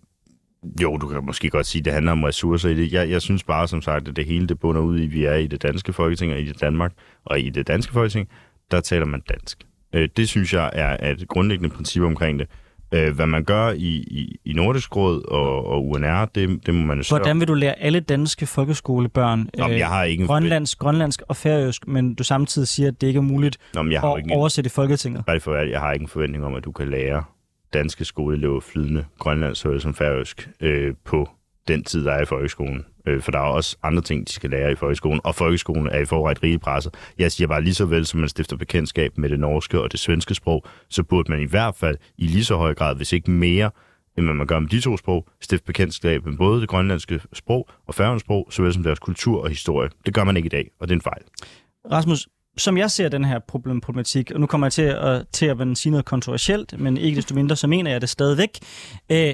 jo, du kan måske godt sige, at det handler om ressourcer i det. Jeg, jeg synes bare, som sagt, at det hele det bunder ud i, at vi er i det danske folketing, og i det Danmark, og i det danske folketing, der taler man dansk. Øh, det synes jeg er et grundlæggende princip omkring det. Øh, hvad man gør i, i, i Nordisk Råd og, og UNR, det, det må man jo Hvordan vil du lære alle danske folkeskolebørn Nå, jeg har ikke grønlandsk, grønlandsk og færøsk, men du samtidig siger, at det ikke er muligt Nå, jeg har at ikke oversætte i Folketinget? Bare for, jeg har ikke en forventning om, at du kan lære danske skoleelever flydende grønlandsk som færøsk øh, på den tid, der er i folkeskolen. Øh, for der er også andre ting, de skal lære i folkeskolen, og folkeskolen er i forvejen rige presset. Jeg siger bare lige så vel, som man stifter bekendtskab med det norske og det svenske sprog, så burde man i hvert fald i lige så høj grad, hvis ikke mere, end man gør med de to sprog, stifte bekendtskab med både det grønlandske sprog og færgens sprog, såvel som deres kultur og historie. Det gør man ikke i dag, og det er en fejl. Rasmus, som jeg ser den her problem, problematik, og nu kommer jeg til at, til at sige noget kontroversielt, men ikke desto mindre, så mener jeg det stadigvæk. Øh,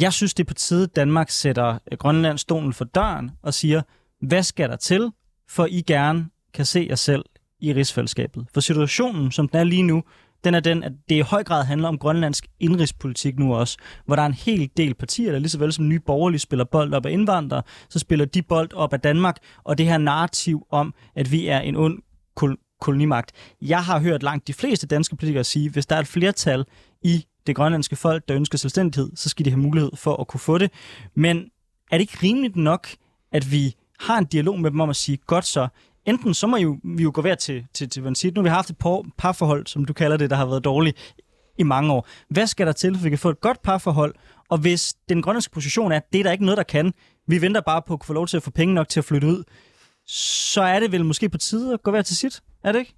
jeg synes, det er på tide, at Danmark sætter øh, Grønland stolen for døren og siger, hvad skal der til, for I gerne kan se jer selv i rigsfællesskabet? For situationen, som den er lige nu, den er den, at det i høj grad handler om grønlandsk indrigspolitik nu også, hvor der er en hel del partier, der lige så vel som nye borgerlige spiller bold op af indvandrere, så spiller de bold op af Danmark, og det her narrativ om, at vi er en ond kol- kolonimagt. Jeg har hørt langt de fleste danske politikere sige, hvis der er et flertal i det grønlandske folk, der ønsker selvstændighed, så skal de have mulighed for at kunne få det. Men er det ikke rimeligt nok, at vi har en dialog med dem om at sige, godt så, enten så må jo, vi jo gå hver til, til, til til Nu har vi haft et par, parforhold, som du kalder det, der har været dårligt i mange år. Hvad skal der til, for vi kan få et godt parforhold? Og hvis den grønlandske position er, at det er der ikke noget, der kan, vi venter bare på at få lov til at få penge nok til at flytte ud, så er det vel måske på tide at gå hver til sit, er det ikke?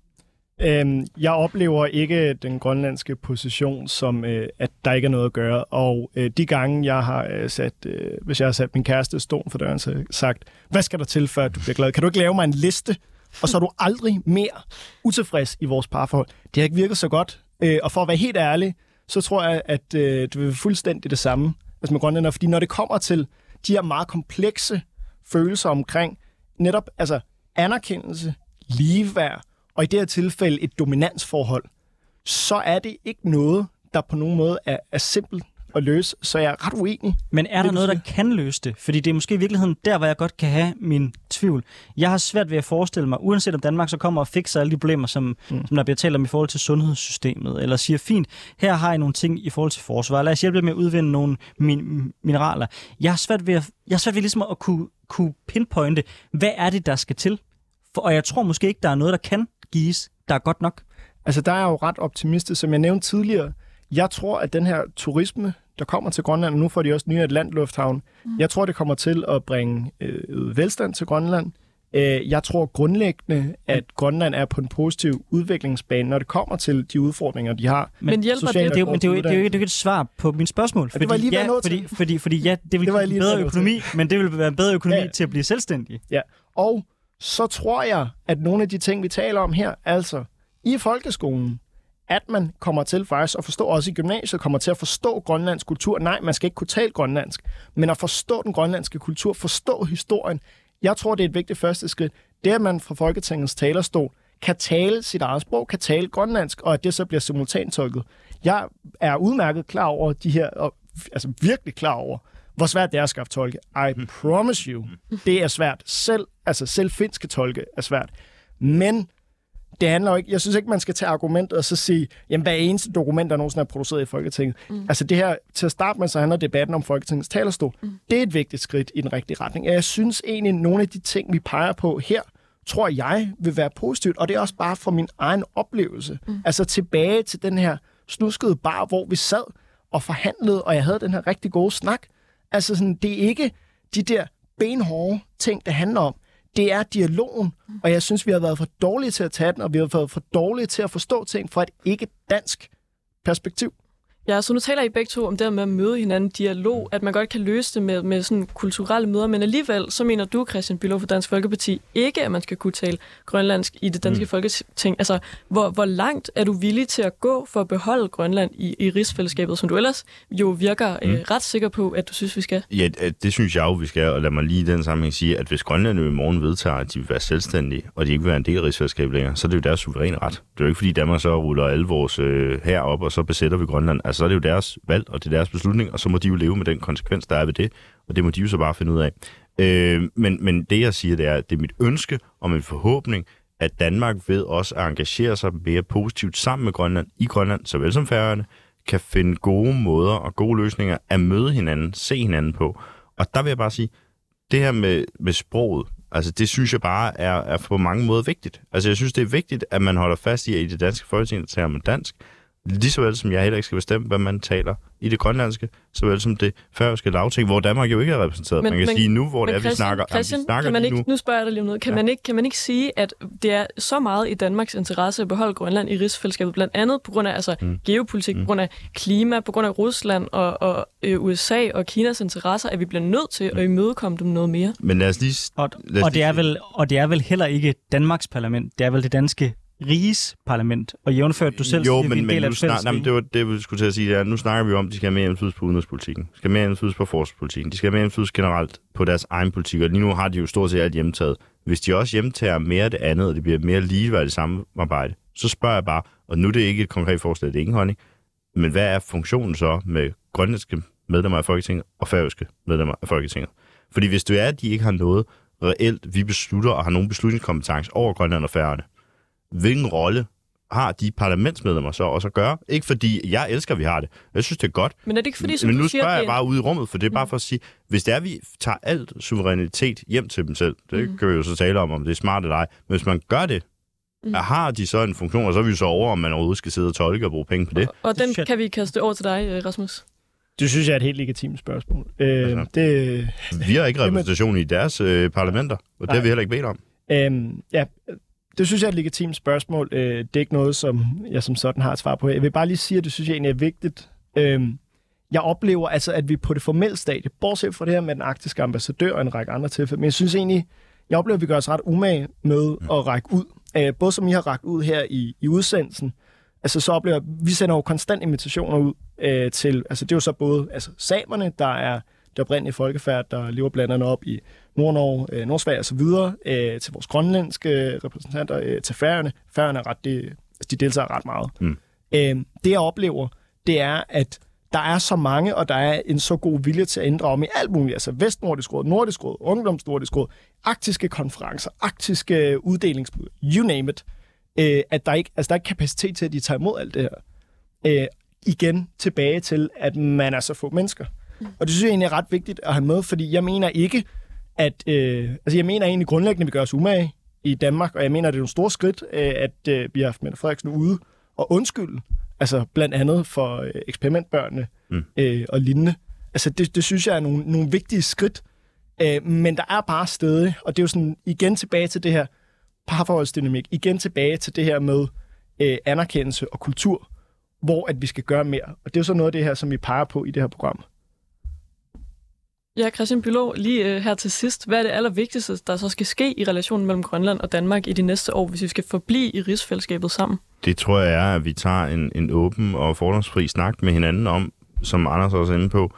Øhm, jeg oplever ikke den grønlandske position som, øh, at der ikke er noget at gøre. Og øh, de gange, jeg har øh, sat, øh, hvis jeg har sat min kæreste stol for døren, så har sagt, hvad skal der til, før du bliver glad? Kan du ikke lave mig en liste? Og så er du aldrig mere utilfreds i vores parforhold. Det har ikke virket så godt. Øh, og for at være helt ærlig, så tror jeg, at øh, det vil være fuldstændig det samme altså med grønlænder. Fordi når det kommer til de her meget komplekse følelser omkring netop altså anerkendelse, ligeværd, og i det her tilfælde et dominansforhold, så er det ikke noget, der på nogen måde er, er simpelt at løse, så jeg er ret uenig. Men er der noget, der kan løse det? Fordi det er måske i virkeligheden der, hvor jeg godt kan have min tvivl. Jeg har svært ved at forestille mig, uanset om Danmark så kommer og fikser alle de problemer, som, mm. som der bliver talt om i forhold til sundhedssystemet, eller siger, fint, her har I nogle ting i forhold til forsvar, lad os hjælpe med at udvinde nogle min- mineraler. Jeg har svært ved, at, jeg har svært ved ligesom at kunne, kunne pinpointe, hvad er det, der skal til? For, og jeg tror måske ikke, der er noget, der kan gives, der er godt nok? Altså, der er jo ret optimistisk. Som jeg nævnte tidligere, jeg tror, at den her turisme, der kommer til Grønland, og nu får de også nye Atlantlufthavn, mm. jeg tror, det kommer til at bringe øh, velstand til Grønland. Øh, jeg tror grundlæggende, at Grønland er på en positiv udviklingsbane, når det kommer til de udfordringer, de har. Men, hjælper det? Det er, jo, men det, er jo, det, er jo, det jo et svar på mit spørgsmål. Fordi, det var lige ja, fordi, fordi, fordi ja, det vil give bedre økonomi, men det vil være en bedre økonomi ja. til at blive selvstændig. Ja, og så tror jeg, at nogle af de ting, vi taler om her, altså i folkeskolen, at man kommer til faktisk at forstå, også i gymnasiet, kommer til at forstå grønlandsk kultur. Nej, man skal ikke kunne tale grønlandsk, men at forstå den grønlandske kultur, forstå historien. Jeg tror, det er et vigtigt første skridt. Det, at man fra Folketingets talerstol kan tale sit eget sprog, kan tale grønlandsk, og at det så bliver simultantolket. Jeg er udmærket klar over de her, altså virkelig klar over, hvor svært det er at skaffe tolke. I mm. promise you, det er svært. Selv, altså selv finske tolke er svært. Men det handler jo ikke, jeg synes ikke, man skal tage argumentet og så sige, jamen hvad eneste dokument, der nogensinde er produceret i Folketinget. Mm. Altså det her, til at starte med, så handler debatten om Folketingets talerstol. Mm. Det er et vigtigt skridt i den rigtige retning. Jeg synes egentlig, nogle af de ting, vi peger på her, tror jeg vil være positivt, og det er også bare for min egen oplevelse. Mm. Altså tilbage til den her snuskede bar, hvor vi sad og forhandlede, og jeg havde den her rigtig gode snak. Altså sådan, det er ikke de der benhårde ting, det handler om. Det er dialogen, og jeg synes, vi har været for dårlige til at tage den, og vi har været for dårlige til at forstå ting fra et ikke-dansk perspektiv. Ja, så nu taler I begge to om det med at møde hinanden, dialog, at man godt kan løse det med, med sådan kulturelle møder, men alligevel så mener du, Christian Bylov for Dansk Folkeparti, ikke at man skal kunne tale grønlandsk i det danske mm. folketing. Altså, hvor, hvor langt er du villig til at gå for at beholde Grønland i, i rigsfællesskabet, som du ellers jo virker mm. øh, ret sikker på, at du synes, vi skal? Ja, det synes jeg jo, vi skal, og lad mig lige i den sammenhæng sige, at hvis Grønland i morgen vedtager, at de vil være selvstændige, og de ikke vil være en del af rigsfællesskabet længere, så er det jo deres suveræne ret. Det er jo ikke, fordi Danmark så ruller alle vores øh, her op, og så besætter vi Grønland. Altså, så er det jo deres valg, og det er deres beslutning, og så må de jo leve med den konsekvens, der er ved det, og det må de jo så bare finde ud af. Øh, men, men det, jeg siger, det er, det er mit ønske og min forhåbning, at Danmark ved også at engagere sig mere positivt sammen med Grønland, i Grønland, såvel som Færøerne, kan finde gode måder og gode løsninger at møde hinanden, se hinanden på. Og der vil jeg bare sige, det her med, med sproget, altså det synes jeg bare er, er på mange måder vigtigt. Altså jeg synes, det er vigtigt, at man holder fast i, at i det danske folketing, der taler man dansk, Lige så vel som jeg heller ikke skal bestemme, hvad man taler i det grønlandske, så vel som det færøske lavting, hvor Danmark jo ikke er repræsenteret. Men- man kan men- sige nu, hvor det er, vi Christian, snakker, jamen, Christian vi snakker kan man lige ikke, nu. nu spørger jeg dig lige om noget. Kan, Ja. man ikke, kan man ikke sige, at det er så meget i Danmarks interesse at beholde Grønland i rigsfællesskabet, blandt andet på grund af altså, mm. geopolitik, mm. på grund af klima, på grund af Rusland og, og øh, USA og Kinas interesser, at vi bliver nødt til at imødekomme dem noget mere? Men lad os lige... Og, lad os og, det er lige- vel, og det er vel heller ikke Danmarks parlament, det er vel det danske riges parlament. Og jævnført du selv jo, siger, er men, en del men af nu et snak, men det var det, vi skulle til at sige. Det er, nu snakker vi om, at de skal have mere indflydelse på udenrigspolitikken. De skal have mere indflydelse på forsvarspolitikken. De skal have mere indflydelse generelt på deres egen politik. Og lige nu har de jo stort set alt hjemtaget. Hvis de også hjemtager mere af det andet, og det bliver mere ligeværdigt samarbejde, så spørger jeg bare, og nu er det ikke et konkret forslag, det er ingen holdning, men hvad er funktionen så med grønlandske medlemmer af Folketinget og færøske medlemmer af Folketinget? Fordi hvis det er, at de ikke har noget reelt, vi beslutter og har nogen beslutningskompetence over Grønland og Færøerne, hvilken rolle har de parlamentsmedlemmer så også at gøre? Ikke fordi jeg elsker, at vi har det. Jeg synes, det er godt. Men er det ikke fordi, som Men nu siger, spørger jeg bare ud i rummet, for det er bare for at sige, hvis det er, at vi tager alt suverænitet hjem til dem selv, det Mm. kan vi jo så tale om, om det er smart eller ej, men hvis man gør det, Mm. har de så en funktion, og så er vi jo så over, om man overhovedet skal sidde og tolke og bruge penge på det. Og den Shit. kan vi kaste over til dig, øh, Rasmus. Det synes jeg er et helt legitimt spørgsmål. Øh, Altså. det, Vi har ikke Jamen- repræsentation i deres øh, parlamenter, og det har vi heller ikke bedt om. Øhm, ja, det synes jeg er et legitimt spørgsmål. Øh, det er ikke noget, som jeg som sådan har et svar på. Jeg vil bare lige sige, at det synes jeg egentlig er vigtigt. Øhm, jeg oplever altså, at vi på det formelle stadie, bortset fra det her med den arktiske ambassadør og en række andre tilfælde, men jeg synes egentlig, jeg oplever, at vi gør os ret umage med at række ud. Øh, både som I har rækket ud her i, i udsendelsen, altså så oplever vi sender jo konstant invitationer ud øh, til, altså det er jo så både altså, samerne, der er det oprindelige folkefærd, der lever blandt andet op i Nord-Norge, øh, Nordsverige osv., øh, til vores grønlandske repræsentanter, øh, til færøerne. Færøerne er ret, det, altså, de deltager ret meget. Mm. Øh, det jeg oplever, det er, at der er så mange, og der er en så god vilje til at ændre om i alt muligt. Altså Vestnordisk Råd, Nordisk Råd, Ungdomsnordisk Råd, arktiske konferencer, arktiske uddelingsbud, you name it. Øh, at der ikke, altså der er ikke kapacitet til, at de tager imod alt det her. Øh, igen tilbage til, at man er så få mennesker. Og det synes jeg egentlig er ret vigtigt at have med, fordi jeg mener ikke, at... Øh, altså jeg mener egentlig grundlæggende, vi gør os umage i Danmark, og jeg mener, at det er nogle store skridt, øh, at øh, vi har haft Mette Frederiksen ude og undskylde, altså blandt andet for øh, eksperimentbørnene Mm. øh, og lignende. Altså det, det synes jeg er nogle, nogle vigtige skridt, øh, men der er bare steder, og det er jo sådan igen tilbage til det her parforholdsdynamik, igen tilbage til det her med øh, anerkendelse og kultur, hvor at vi skal gøre mere. Og det er jo så noget af det her, som vi peger på i det her program. Ja, Christian Bylov, lige øh, her til sidst. Hvad er det allervigtigste, der så skal ske i relationen mellem Grønland og Danmark i de næste år, hvis vi skal forblive i rigsfællesskabet sammen? Det tror jeg er, at vi tager en, en åben og fordomsfri snak med hinanden om, som Anders også er inde på,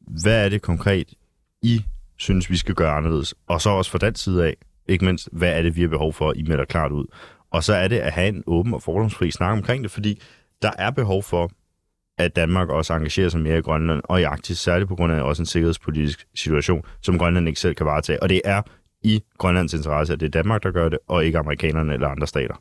hvad er det konkret, I synes, vi skal gøre anderledes? Og så også fra den side af, ikke mindst, hvad er det, vi har behov for, I melder klart ud? Og så er det at have en åben og fordomsfri snak omkring det, fordi der er behov for, at Danmark også engagerer sig mere i Grønland og i Arktis, særligt på grund af også en sikkerhedspolitisk situation, som Grønland ikke selv kan varetage. Og det er i Grønlands interesse, at det er Danmark, der gør det, og ikke amerikanerne eller andre stater.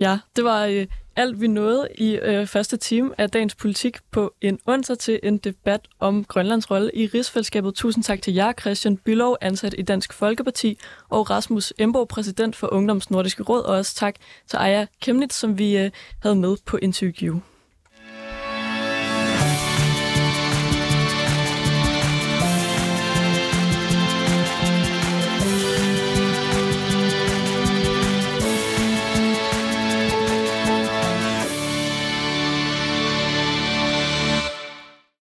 Ja, det var øh, alt, vi nåede i øh, første time af dagens politik på en onsdag til en debat om Grønlands rolle i rigsfællesskabet. Tusind tak til jer, Christian Bylov, ansat i Dansk Folkeparti, og Rasmus Embo, præsident for Ungdoms Nordiske Råd, og også tak til Aya Kemnitz, som vi øh, havde med på interview.